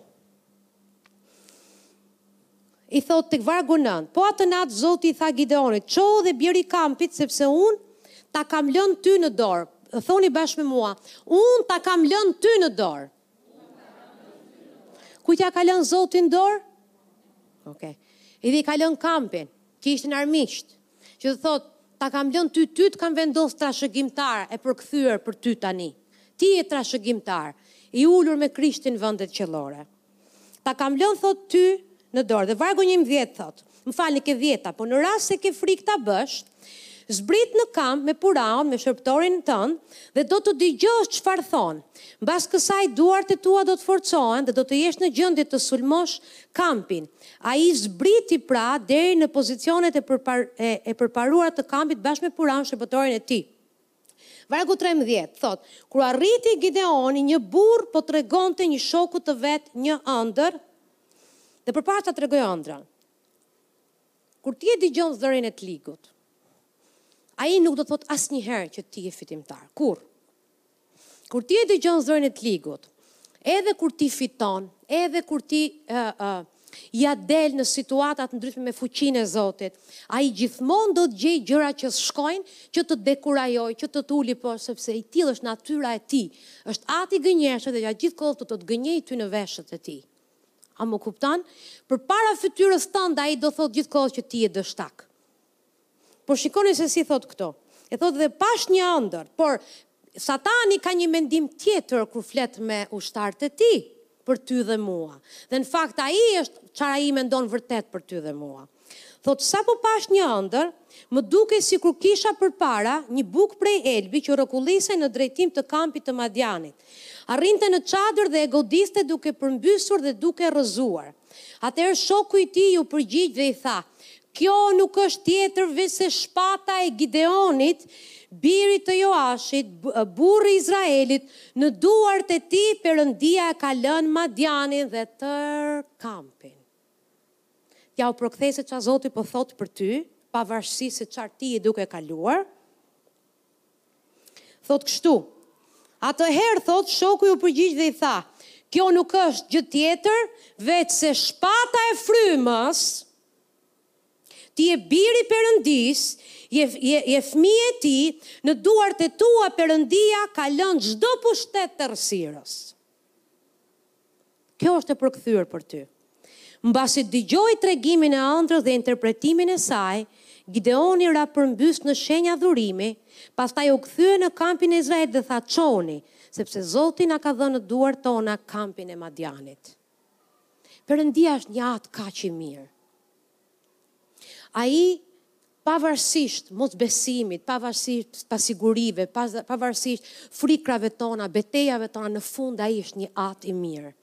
I thotë tek vargu 9. Po atë natë Zoti i tha Gideonit, "Çohu dhe bjeri kampit sepse unë ta kam lënë ty në dorë." Thoni bashkë me mua, "Unë ta kam lënë ty në dorë." Kujt ia ka lënë Zoti në dorë? Okej. Edhe i ka lënë kampin, që ishin armiqtë. Që do të thotë, Ta kam lënë ty, ty të kam vendosë trashëgimtar e përkthyer për ty tani. Ti je trashëgimtar, i ulur me Krishtin në vendet qiellore. Ta kam lënë, thotë, ty në dorë. Dhe vargu njëmbëdhjetë thotë, më fal te dhjeta, po në rast se ke frikë ta bësh, zbrit në kamp me Purahun, me shërbëtorin tënd dhe do të dëgjosh çfarë thonë. Mbas kësaj duart e tua do të forcohen dhe do të jesh në gjendje të sulmosh kampin. Ai zbriti pra deri në pozicionet e përparuara të kampit bashkë me Purahun, shërbëtorin e tij. Vargu trembëdhjetë, thotë, Kur arriti Gideoni, një burrë po tregonte një shoku të vet një ëndërr, dhe përpara ta tregoj ëndrrën. Kur ti e dëgjon zërin e të ligut, ai nuk do të thotë asnjëherë që ti je fitimtar. Kurrë. Kur ti e dëgjon zërin e të ligut, edhe kur ti fiton, edhe kur ti ë ë ia del në situata të ndryshme me fuqinë e Zotit, ai gjithmonë do të gjejë gjëra që s'shkojnë që të dekurajojë, që të të uli poshtë, sepse i tillë është natyra e tij. Është ati i gënjeshtrës dhe gjatë gjithë kohës do të të gënjejë ty në veshët e tij. A më kupton? Përpara fytyrës tënde ai do thotë gjithë kohës që ti je dështak. Po shikoni se si thotë këtu. E thotë dhe pashë një ëndërr, por Satani ka një mendim tjetër kur flet me ushtarët e tij për ty dhe mua. Dhe në fakt ai është çfarë ai mendon vërtet për ty dhe mua. Thotë sapo pashë një ëndërr, më dukej sikur kisha përpara një bukë prej elbi që rrokullisej në drejtim të kampit të Madianit. Arrinte në çadër dhe e godiste duke e përmbysur dhe duke e rrëzuar. Atëherë shoku i tij iu përgjigj dhe i tha, Kjo nuk është tjetër veçse shpata e Gideonit, birit të Joashit, burrë i Izraelit, në duart e tij Perëndia e ka lënë Madianin dhe tërë kampin. T'jua përkthej se ç'a Zoti po thotë për ty, pavarësisht se çfarë ti je duke kaluar, Thotë kështu, Atëherë, thotë, shoku iu përgjigj dhe i tha, Kjo nuk është gjë tjetër veçse shpata e frymës. Ti je bir i Perëndisë, je, je fëmijë e Tij, në duart e tua Perëndia ka lënë çdo pushtet të errësirës. Kjo është e përkthyer për ty. Mbasi dëgjoi tregimin e ëndrrës dhe interpretimin e saj, Gideoni ra përmbys në shenjë adhurimi, pastaj u kthye në kampin e Izraelit dhe tha, Çohuni, sepse Zoti na ka dhënë në duart tona kampin e Madianit. Perëndia është një At kaq i mirë. Ai pavarësisht mosbesimit, pavarësisht pasigurive, pavarësisht frikrave tona, betejave tona, në fund ai është një At i mirë.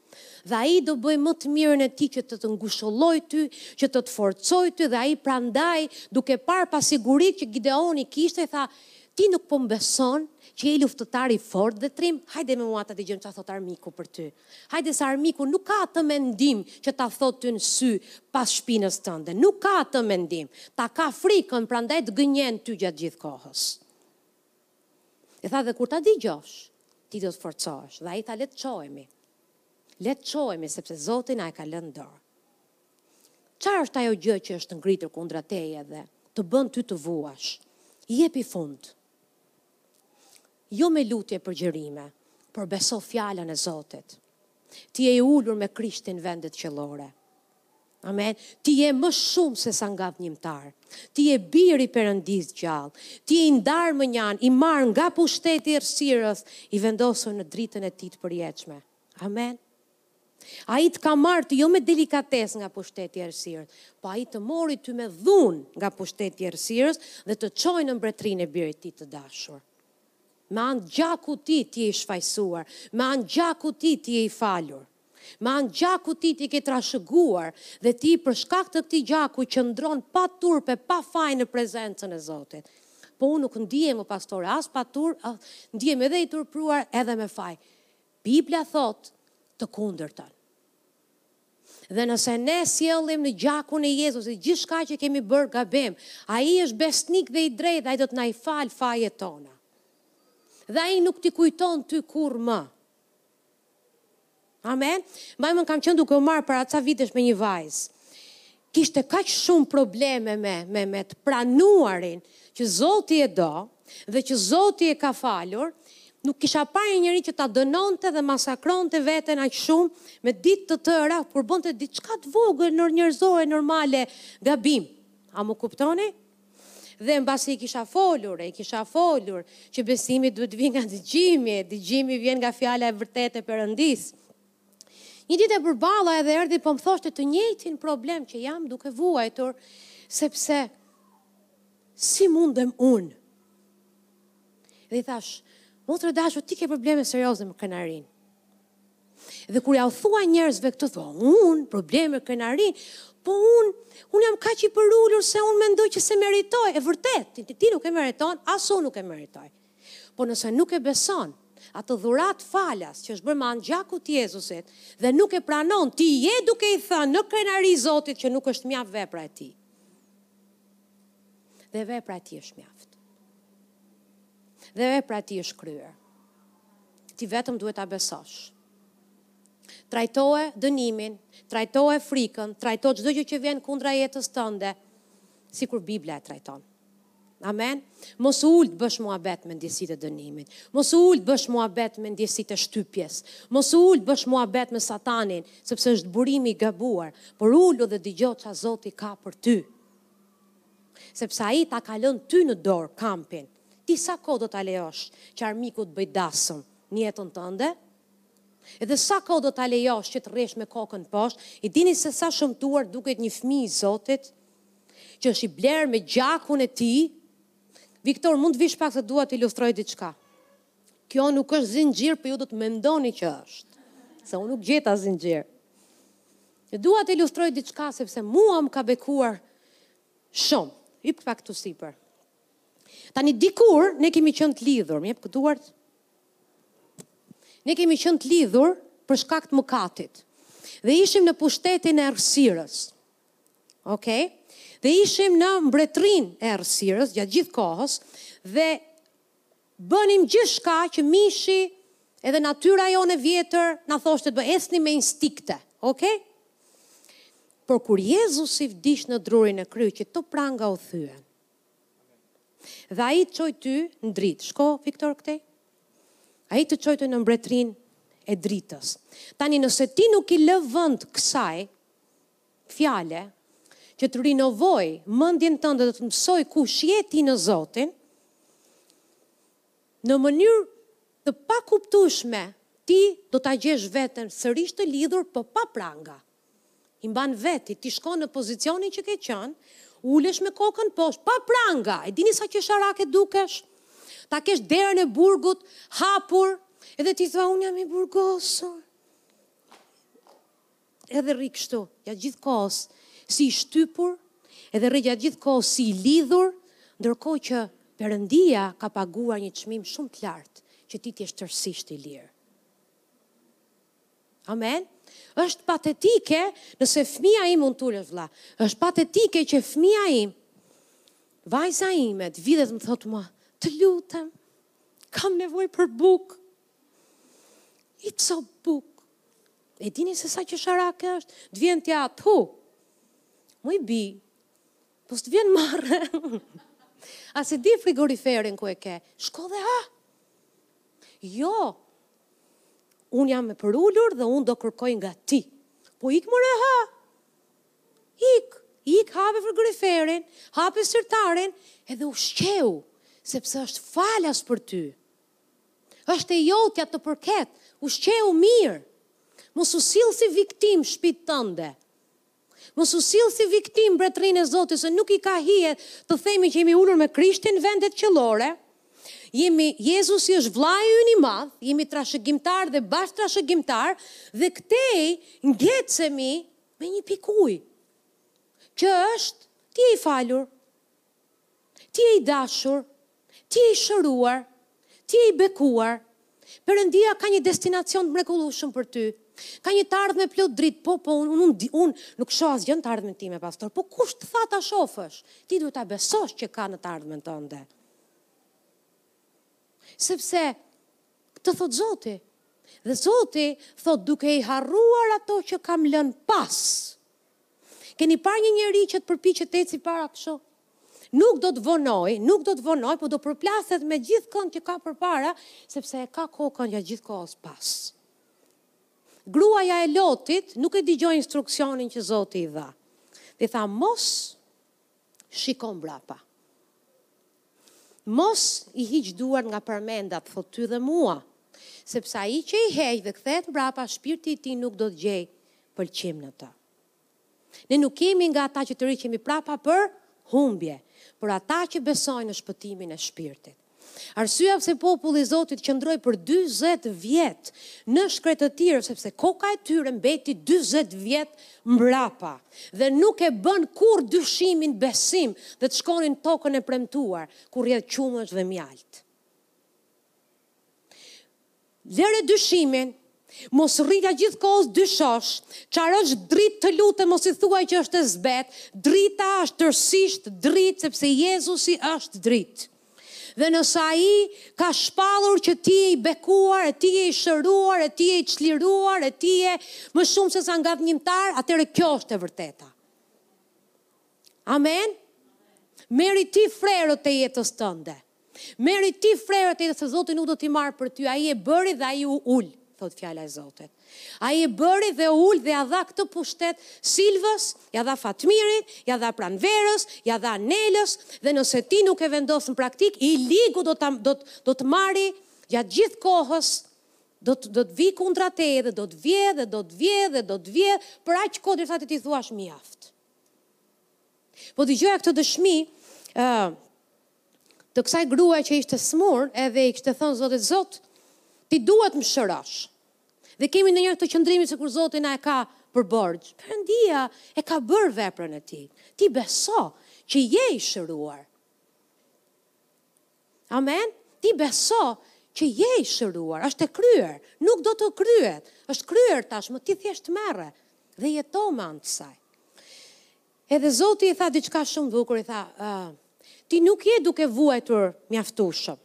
Dhe ai do bëjë më të mirën e tij që të të ngushëllojë ty, që të të forcojë ty dhe ai prandaj duke parë pasiguritë që Gideoni kishte i tha, Ti nuk po më beson që je luftëtar i fortë dhe trim? Hajde me mua ta dëgjojmë çfarë thotë armiku për ty. Hajde se armiku nuk ka atë mendim që ta thotë ty në sy pas shpinës tënde. Nuk ka atë mendim. Ta ka frikën, prandaj të gënjen ty gjatë gjithë kohës. I tha, dhe kur ta dëgjosh, ti do të forcohesh. Dhe ai tha le të çohemi. Le të çohemi sepse Zoti na e ka lënë në dorë. Çfarë është ajo gjë që është ngritur kundra teje dhe të bën ty të vuash? Jepi fund. Jo me lutje e përgjërime, por beso fjalën e Zotit. Ti je i ulur me Krishtin në vendet qiellore. Amen. Ti je më shumë se sa ngadhnjimtar. Ti je bir i Perëndisë së gjallë. Ti je i ndarë mënjanë, i marrë nga pushteti i errësirës, i vendosur në dritën e Tij të përjetshme. Amen. Ai të ka marrë ty jo me delikatesë nga pushteti i errësirës, po ai të mori ty me dhunë nga pushteti i errësirës dhe të çoi në mbretërinë e birit të tij të dashur. Me anë të gjakut të tij ti je i shfajësuar, me anë të gjakut të tij ti je i falur. Me anë të gjakut të tij ti ke trashëguar dhe ti për shkak të këtij gjaku qëndron pa turp e pa faj në prezencën e Zotit. Po unë nuk ndihem o pastore as pa turp, ndihem edhe i turpëruar edhe me faj. Bibla thotë të kundërtën. Dhe nëse ne sjellim në gjakun e Jezusit gjithçka që kemi bërë gabim, Ai është besnik dhe i drejtë dhe Ai do të na i falë fajet tona. Dhe Ai nuk t'i kujton ty kurrë më. Amen. Mbaj mend kam qenë duke u marrë para ca vitesh me një vajzë. kishte kaq shumë probleme me me me të pranuarin që Zoti e do dhe që Zoti e ka falur, nuk kisha parë një njeri që ta dënonte dhe masakronte veten aq shumë me ditë të tëra kur bënte diçka të vogël no njerëzore normale gabim. A më kuptoni? Dhe mbasi i kisha folur, i kisha folur që besimi duhet të vijë nga dëgjimi, dëgjimi vjen nga fjala e vërtetë e Perëndisë. Një ditë e përballa edhe erdhi po më thoshte të njëjtin problem që jam duke vuajtur, sepse si mundem unë? Dhe i thashë, motër e dashur, ti ke probleme serioze me krenarinë. Dhe kur ua thua njerëzve këtë thua, unë problem me krenarinë, po unë, unë jam kaq i përulur se unë mendoj që s'e meritoj, e vërtetë, ti, ti nuk e meriton, as unë nuk e meritoj. Po nëse nuk e beson, atë dhuratë falas që është bërë me anë të gjakut të Jezusit dhe nuk e pranon, ti je duke i thënë në krenari Zotit që nuk është mjaft vepra e tij. Dhe vepra e tij është mjaft. Dhe vepra e tij është kryer. Ti vetëm duhet ta besosh. Trajtoje dënimin, trajtoje frikën, trajto çdo gjë që vjen kundra jetës tënde, sikur Bibla e trajton. Amen. Mos u ul të bësh muhabet me ndjesitë e dënimit. Mos u ul të bësh muhabet me ndjesitë e shtypjes. Mos u ul të bësh muhabet me Satanin, sepse është burimi i gabuar, por ulu dhe dëgjo ça Zoti ka për ty. Sepse ai ta ka lënë ty në dorë kampin. Ti sa kohë do ta lejosh që armiku të bëjë dasëm në jetën tënde? Edhe sa kohë do ta lejosh që të rrish me kokën poshtë? E dini se sa shëmtuar duket një fëmijë i Zotit që është i blerë me gjakun e tij. Viktor, mund të vish pak se dua të ilustroj diçka. Kjo nuk është zinxhir, po ju do të mendoni që është. Se unë nuk gjeta zinxhir. E dua të ilustroj diçka sepse mua më ka bekuar shumë. Hip pak këtu sipër. Tani dikur ne kemi qenë të lidhur, më jep këtu duart. Ne kemi qenë të lidhur për shkak të mëkatit. Dhe ishim në pushtetin e errësirës. Ok? Dhe ishim në mbretërinë e errësirës gjatë gjithë kohës dhe bënim gjithçka që mishi edhe natyra jonë e vjetër na thoshte të bë, ecnim me instinkte. Ok? Por kur Jezusi vdiq në drurin e kryqit prangat u thyen dhe ai të çoi ty në dritë, shko Viktor këtej? Ai të çoi ty në mbretërinë e dritës. Tani nëse ti nuk i lë vend kësaj, fjale, që të rinovojë mëndjen tënde dhe të mësojë kush je ti në Zotin, në mënyrë të pakuptueshme, ti do ta gjesh veten sërish të lidhur por po pa pranga. I mban vetë, ti shkon në pozicionin që ke qënë, ulesh me kokën poshtë, pa pranga, e dini sa qesharake dukesh, ta kesh derën e burgut, hapur, edhe ti thua, unë jam i burgosur, Edhe rri kështu, gjatë gjithë kohës, si i shtypur, edhe rri gjatë gjithë kohës si i lidhur, ndërkohë që Perëndia ka paguar një çmim shumë të lartë që ti të jesh tërësisht i lirë. Amen. Është patetike nëse fëmija im mund të ulesh vëlla. Është patetike që fëmija im vajza ime të vijë e të më thotë ma, të lutem, kam nevojë për bukë. Një copë bukë. E dini se sa qesharake është? Të vjen t'ia thuash. Moj bijë, po s'të vjen marre. A s'e di frigoriferin ku e ke? Shko dhe ha. Jo, unë jam e përulur dhe unë do kërkoj nga ti. Po ik more ha. Ik, ik hape frigoriferin, hape sirtarin, edhe ushqehu, sepse është falas për ty. Është e jotja të përket, ushqehu mirë. Mos u sill si viktimë në shpi tënde. Mos u sill si viktimë në mbretërinë e Zotit, se nuk i ka hije të themi që jemi ulur me Krishtin në vendet qiellore, jemi, Jezusi është vllai ynë i madh, jemi trashëgimtarë dhe bashkëtrashëgimtarë, dhe këtej ngecim me një pikë, që është, ti je i falur, Ti je i dashur, ti je i shëruar, ti je i bekuar. Perëndia ka një destinacion të mrekullueshëm për ty. Ka një të ardhme plot dritë. Po, po, unë, unë, unë, unë nuk shoh asgjë në të ardhmen time, pastor. Po kush të tha ta shofësh? Ti duhet ta besosh që ka në të ardhmen tënde. Sepse këtë thotë Zoti. Dhe Zoti thotë duke i harruar ato që kam lënë pas. Keni parë një njeri që të përpiqet të ecë para kështu? Nuk do të vonojë, nuk do të vonojë, po do përplaset me gjithkënd që ka përpara, sepse e ka kokën gjatë gjithë kohës pas. Gruaja e Lotit nuk e dëgjoi instruksionin që Zoti i dha. Dhe i tha, "Mos shiko mbrapa. Mos i hiq duart nga parmenda, të thotë ty dhe mua, sepse ai që i heq dhe kthehet mbrapa, shpirti i tij nuk do të gjejë pëlqim në të. Ne nuk jemi nga ata që tërhiqemi prapa për humbje, por ata që besojnë në shpëtimin e shpirtit. Arsyeja pse populli i Zotit qëndroi për dyzet vjet në shkretëtirë është sepse koka e tyre mbeti dyzet vjet mbrapa dhe nuk e bënë kurrë dyshimin besim dhe të shkonin në tokën e premtuar, ku rrjedh qumësht dhe mjaltë. Lëre dyshimin, mos rri ta gjithë kohës dyshosh, çfarë është dritë të lutem mos i thuaj që është e zbehtë, drita është tërësisht dritë sepse Jezusi është dritë. Dhe nëse ai ka shpallur që ti je i bekuar e ti je i shëruar e ti je i çliruar e ti je më shumë se sa ngadhënjimtar, atëherë kjo është e vërteta. Amen. Merri ti frerët e jetës tënde. Merri ti frerët e se Zoti nuk do t'i marrë për ty, ai e bëri dhe ai u ul, thotë fjala e Zotit. Ai e bëri dhe u ul dhe ia dha këtë pushtet Silvës, ia dha Fatmirit, ia dha Pranverës, ia dha Nelës dhe nëse ti nuk e vendos në praktikë, i ligu do të do të do të marri gjatë gjithë kohës do të do të vijë kundra teje dhe do të vjedhë dhe do të vjedhë dhe do të vjedhë për aq kohë derisa ti thuash mjaft. Po dëgjoja këtë dëshmi, ë uh, të kësaj grua që ishte sëmurë edhe i kishte thënë Zotit Zot, ti duhet më shërosh. Dhe kemi ndonjëherë këtë qëndrimin sikur Zoti na e ka për borxh. Perëndia e ka bërë veprën e tij. Ti beso që je i shëruar. Amen? Ti beso që je i shëruar. Është e kryer. Nuk do të kryhet. Është kryer tashmë. Ti thjesht merre. Dhe jeto me anë të saj. Edhe Zoti i tha diçka shumë bukur, i tha, Ti nuk je duke vuajtur mjaftueshëm.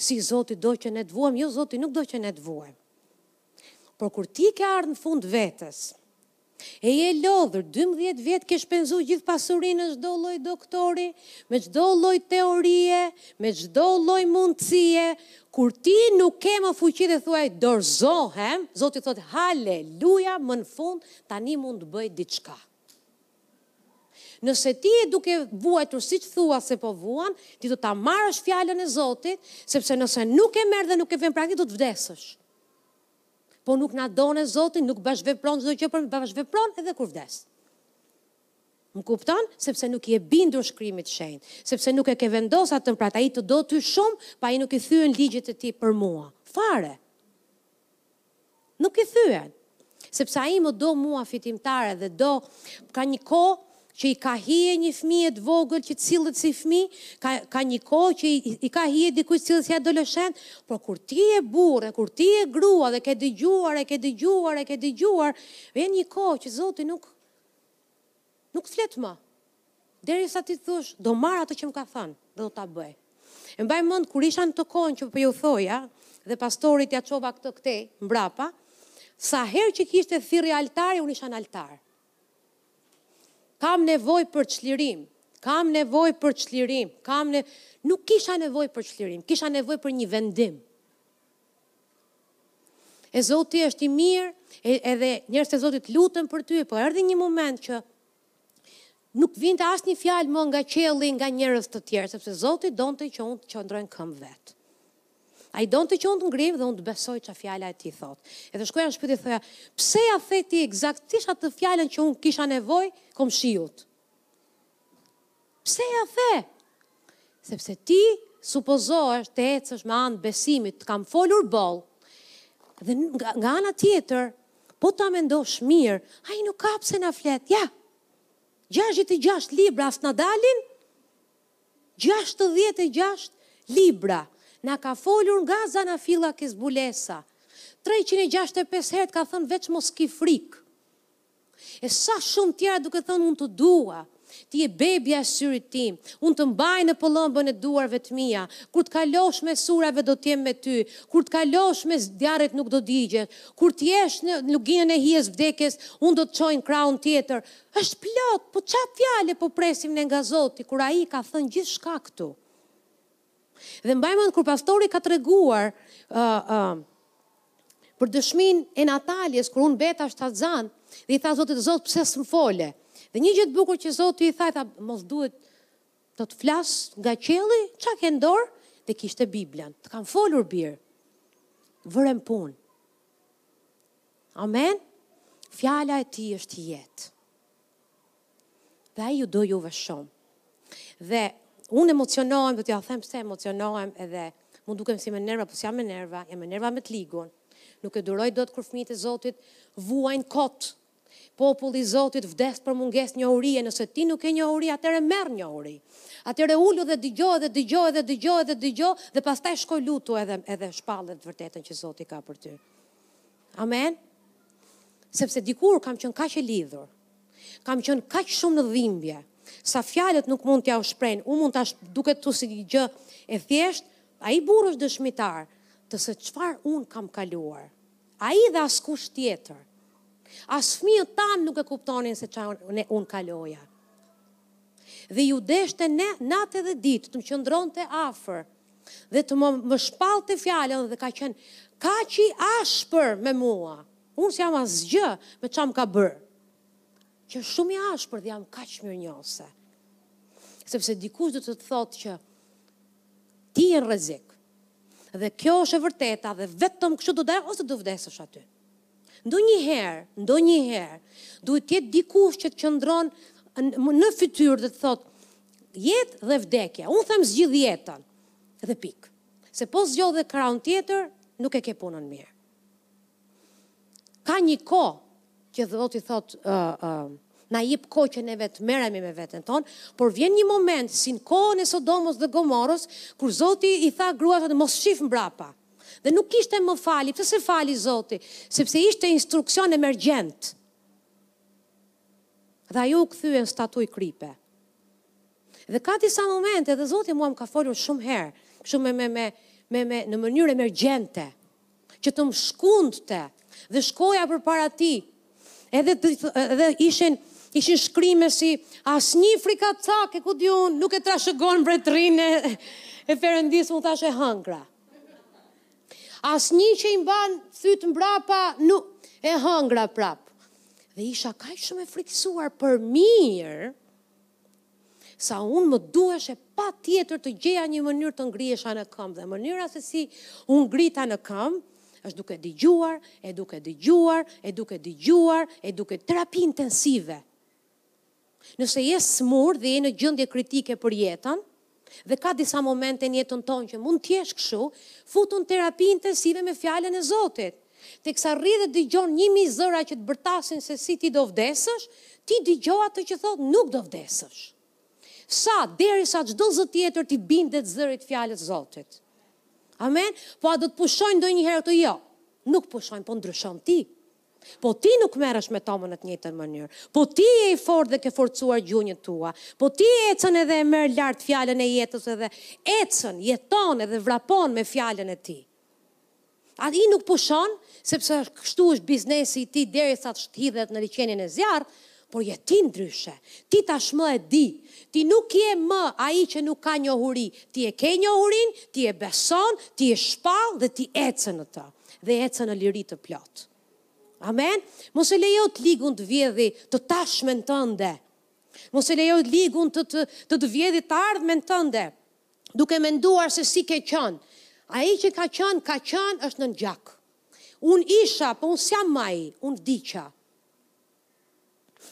Si Zoti do që ne të vuajmë? Jo, Zoti nuk do që ne të vuajmë. Por kur ti ke ardhur në fund të vetes, E je lodhur 12 vjet ke shpenzuar gjithë pasurinë në çdo lloj doktori, me çdo lloj teorie, me çdo lloj mundësie, kur ti nuk ke më fuqi dhe thuaj dorëzohem, Zoti thotë haleluja, më në fund Tani mund të bëj diçka. Nëse ti je duke vuajtur siç thua se po vuan, ti do ta marrësh fjalën e Zotit, sepse nëse nuk e merr dhe nuk e vë në praktikë do të vdesësh. Po nuk na don Zoti, nuk bashkëvepron çdo gjë për bashkëvepron edhe kur vdes. Më kupton? Sepse nuk je bindur shkrimit të shenjtë, sepse nuk e ke vendosur atë pra ai të do ty shumë, po ai nuk i thyen ligjet e tij për mua. Fare. Nuk i thyen. Sepse ai më do mua fitimtare dhe do ka një kohë që i ka hije një fëmije të vogël që të sillet si fëmijë, ka, ka një kohë që i, i ka hije dikujt të sillet si adoleshent, por kur ti je burrë, kur ti je grua dhe ke dëgjuar, e ke dëgjuar, e ke dëgjuar, vjen një kohë që Zoti nuk, Nuk flet më. Derisa ti të thuash, do marr atë që më ka thënë dhe do ta bëj. E mbaj mend kur isha në atë kohën që po ju thoja dhe pastorit ia çova këtë këtej mbrapa, sa herë që kishte thirrje altari, unë isha në altar. Kam nevojë për çlirim, kam nevojë për çlirim, kam ne... nuk kisha nevojë për çlirim, kisha nevojë për një vendim. E Zoti është i mirë, edhe njerëzit e Zotit luten për ty, po erdhi një moment që nuk vinte asnjë fjalë më nga qielli, nga njerëz të tjerë, sepse Zoti donte që unë të qëndroj në këmbë vet. Ai donte që unë të ngrihem dhe unë të besoj çfarë fjala e tij thotë. Edhe shkoja në shtëpi dhe thoja, pse ia the ti ekzaktisht atë fjalën që unë kisha nevojë komshiut? Pse ia the? Sepse ti supozohesh të ecësh me anë të besimit, të kam folur boll. Dhe nga ana tjetër, po ta mendosh mirë, ai nuk ka pse na flet. Ja. 66 libra as na dalin. 66 libra na ka folur nga Zanafilla te Zbulesa. 365 herë ka thënë veç mos ki frikë. E sa shumë tjera duke thënë unë të dua. Ti je bebja e syrit tim. Unë të mbaj në pëllëmbën e duarve të mia. Kur të kalosh mes ujërave do të jem me ty. Kur të kalosh mes zjarrit nuk do digjesh. Kur të jesh në luginën e hijes vdekjes, unë do të çoj në krahun tjetër. Është plot, po ça fjale po presim ne nga Zoti kur ai ka thënë gjithçka këtu. Dhe mbaj mend kur pastori ka treguar ë uh, ë uh, për dëshminë e Natalies kur unë beta shtatzënë dhe i tha Zotit Zot pse s'më fole. Dhe një gjë të bukur që Zoti i tha, tha mos duhet të të flas nga qielli, çka ke në dorë? Dhe kishte Biblën. Të kam folur bir. Vëre në punë. Amen. Fjala e tij është jetë. Dhe ai ju do juve shumë. Dhe unë emocionohem, do t'jua them pse emocionohem edhe mund të dukem si me nerva, po s'jam me nerva, jam me nerva me të ligun. Nuk e duroj dot kur fëmijët e Zotit vuajnë kot. Populli i Zotit vdes për mungesë njohurie, nëse ti nuk ke njohuri, atëherë merr njohuri. Atëherë ulu dhe dëgjo edhe dëgjo edhe dëgjo edhe dëgjo dhe pastaj shko lutu edhe edhe shpalle të vërtetën që Zoti ka për ty. Amen? Sepse dikur kam qenë kaq e lidhur, kam qenë kaq shumë në dhimbje, sa fjalët nuk mund t'jua shprehin, ju mund t'ju duket juve si një gjë e thjeshtë, ai burrë është dëshmitar, të se çfarë unë kam kaluar, ai dhe askush tjetër, as fmijët tanë nuk e kuptonin se ça unë kaloja. dhe iu deshte natë dhe ditë të më qëndronte afër dhe të më, më shpallte fjalën dhe ka qenë kaq i ashpër me mua. Unë s'jam asgjë me ça më ka bërë. Qe shumë i ashpër dhe jam kaq mirënjohëse. Sepse dikush do të të thotë që ti je në rrezik. Dhe kjo është e vërteta dhe vetëm kështu do dalë ose do vdesësh aty. Ndonjëherë, ndonjëherë, duhet të jetë dikush që të qëndron në fytyrë dhe të thotë jetë dhe vdekja. Unë them zgjidh jetën dhe pik. Se po zgjodhe krahun tjetër, nuk e ke punën mirë. Ka një kohë që Zoti thot, uh, uh, na jep kohë që neve të merremi me veten tonë, por vjen një moment si në kohën e Sodomës dhe Gomorës, kur Zoti i tha gruas mos shif mbrapa, Dhe nuk kishte më falje, pse s'e fali Zoti, sepse ishte instruksion emergjent. Dhe ajo u kthye në statujë kripe. Dhe ka disa momente, dhe Zoti mua më ka folur shumë herë, shumë me, me, me, me, me, në mënyrë emergjente, që të më shkundte, dhe shkoja përpara tij, edhe, edhe ishin, ishin shkrime si asnjë frikacak e ku di unë, nuk e trashëgon mbretërinë e, e perëndisë, unë thashë e hëngra. Asnjë që i mban sytë mbrapa u e hëngra prap. Dhe isha kaq shumë e frikësuar për mirë sa unë më duheshe patjetër të gjeja një mënyrë të ngrihesha në këmbë dhe mënyra se si u ngrita në këmbë është duke dëgjuar, e duke dëgjuar, e duke dëgjuar, e duke terapi intensive. Nëse je sëmurë dhe je në gjendje kritike për jetën, dhe ka disa momente në jetën tonë që mund të jesh kështu, futu në terapi intensive me Fjalën e Zotit. Teksa rri dhe dëgjon një mijë zëra që të bërtasin se si ti do vdesësh, ti dëgjo atë që thotë nuk do vdesësh. Sa, derisa çdo zë tjetër t'i bindet zërit Fjalës Zotit. Amen? Po a do të pushojnë ndonjëherë këto? Jo. Nuk pushojnë, po ndryshon ti. Po ti nuk merresh me to më në të njëjtën mënyrë. Po ti je i fortë dhe ke forcuar gjunjët tua. Po ti ecën edhe e merr lart fjalën e jetës edhe ecën, jeton edhe vrapon me fjalën e tij. Ai nuk pushon, sepse kështu është biznesi i tij derisa të hidhet në liqenin e zjarrtë, Por je ti ndryshe. Ti tashmë e di. Ti nuk je më ai që nuk ka njohuri. Ti e ke njohurinë, ti e beson, ti e shpall dhe ti ecën në të. Dhe ecën në liri të plotë. Amen. Mos e lejo të ligun të vjedhi të tashmen tënde. Mos e lejo të ligun të të të, të vjedhi të ardhmen tënde. Duke menduar se si ke qenë. Ai që ka qenë, ka qenë është nën gjak. Unë isha, po unë s'jam më ai, unë vdiqa.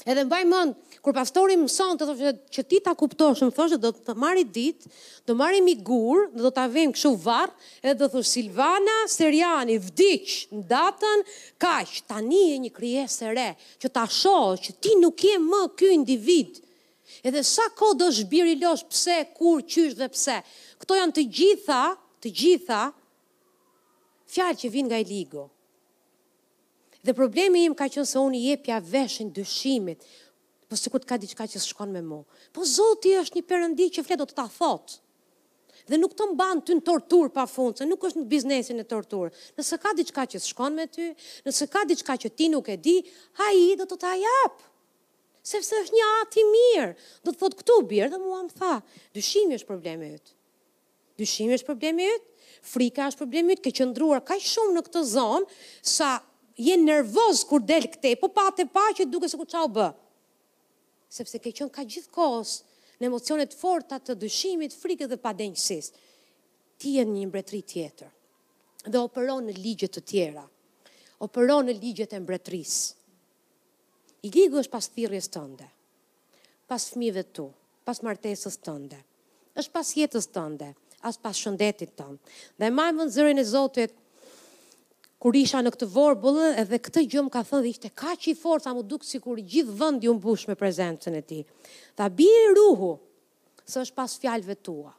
Edhe mbaj mend, kur pastori më thoshte që ti ta kuptosh, më thoshte do të marr një ditë, do marrim një gur, do ta vejmë kështu varr, edhe do thush Silvana Seriani vdiq në datën kaq, tani je një krijesë e re, që ta shohësh që ti nuk je më ky individ. Edhe sa kohë do zhbirilosh pse, kur, qysh dhe pse. Këto janë të gjitha, të gjitha fjalë që vijnë nga i ligu. Dhe problemi im ka qenë se unë i jepja veshin dyshimit, po sikur të ketë diçka që s'shkon me mua. Po Zoti është një Perëndi që flet do të ta thotë. Dhe nuk të mban ty në torturë pa fund, se nuk është në biznesin e torturës. Nëse ka diçka që s'shkon me ty, nëse ka diçka që ti nuk e di, ai do të ta jap. Sepse është një atë i mirë. Do të thotë këtu bir dhe mua më tha, dyshimi është problemi yt. Dyshimi është problemi yt, frika është problemi yt, ke qëndruar kaq shumë në këtë zonë sa je nervoz kur del këtej, po pate paqe duket sikur ça u bë. Sepse ke qenë kaq gjithë kohës në emocione të forta të dyshimit, frikës dhe padenjësisë. Ti je në një mbretëri tjetër dhe operon në ligje të tjera. Operon në ligjet e mbretërisë. I ligu është pas thirrjes tënde. pas fëmijëve tu, pas martesës tënde. Është pas jetës tënde, është pas shëndetit tënd. Dhe mbaj mend zërin e Zotit kur isha në këtë vorbull edhe këtë gjë më ka thënë dhe ishte kaq i fortë sa mu duk sikur gjithë vendi u mbush me prezencën e tij. Tha bir ruhu, se është pas fjalëve tua.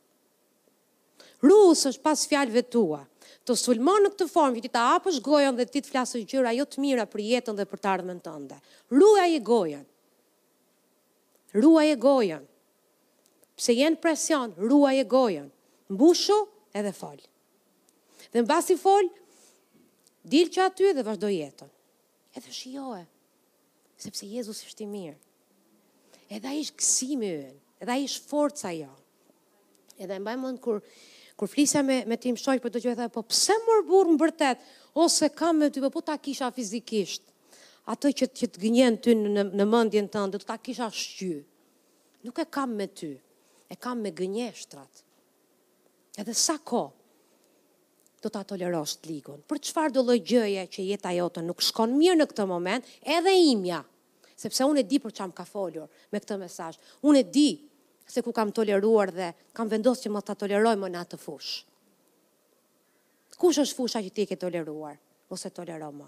Ruhu se është pas fjalëve tua të sulmon në këtë formë që ti ta hapësh gojën dhe ti të flasësh gjëra jo të mira për jetën dhe për të ardhmen tënde. Ruaje gojën. Ruaje gojën. Po s'e je në presion, ruaje gojën. Mbushu edhe fol. Dhe mbasi fol, dil që aty dhe vazhdo jetën. Edhe shijoe. Sepse Jezus është i mirë. Edhe ai është gëzimi ynë, edhe ai është forca jonë. Edhe e mbaj mend kur kur flisja me me tim shoq për të që thotë, po pse mor burr më bërtet, po s'e kam me ty, po, po ta kisha fizikisht. Atë që që të gënjen ty në në mendjen tënde, do ta kisha shqy. Nuk e kam me ty. E kam me gënjeshtrat. Edhe sa kohë do ta tolerosh të ligun. Për çfarëdo lloj gjëje që jeta jote nuk shkon mirë në këtë moment, edhe imja. Sepse unë e di për ça më ka folur me këtë mesazh. Unë e di se ku kam toleruar dhe kam vendosë që mos ta toleroj më në atë fushë. Kush është fusha që ti e ke toleruar? Mos e tolero më.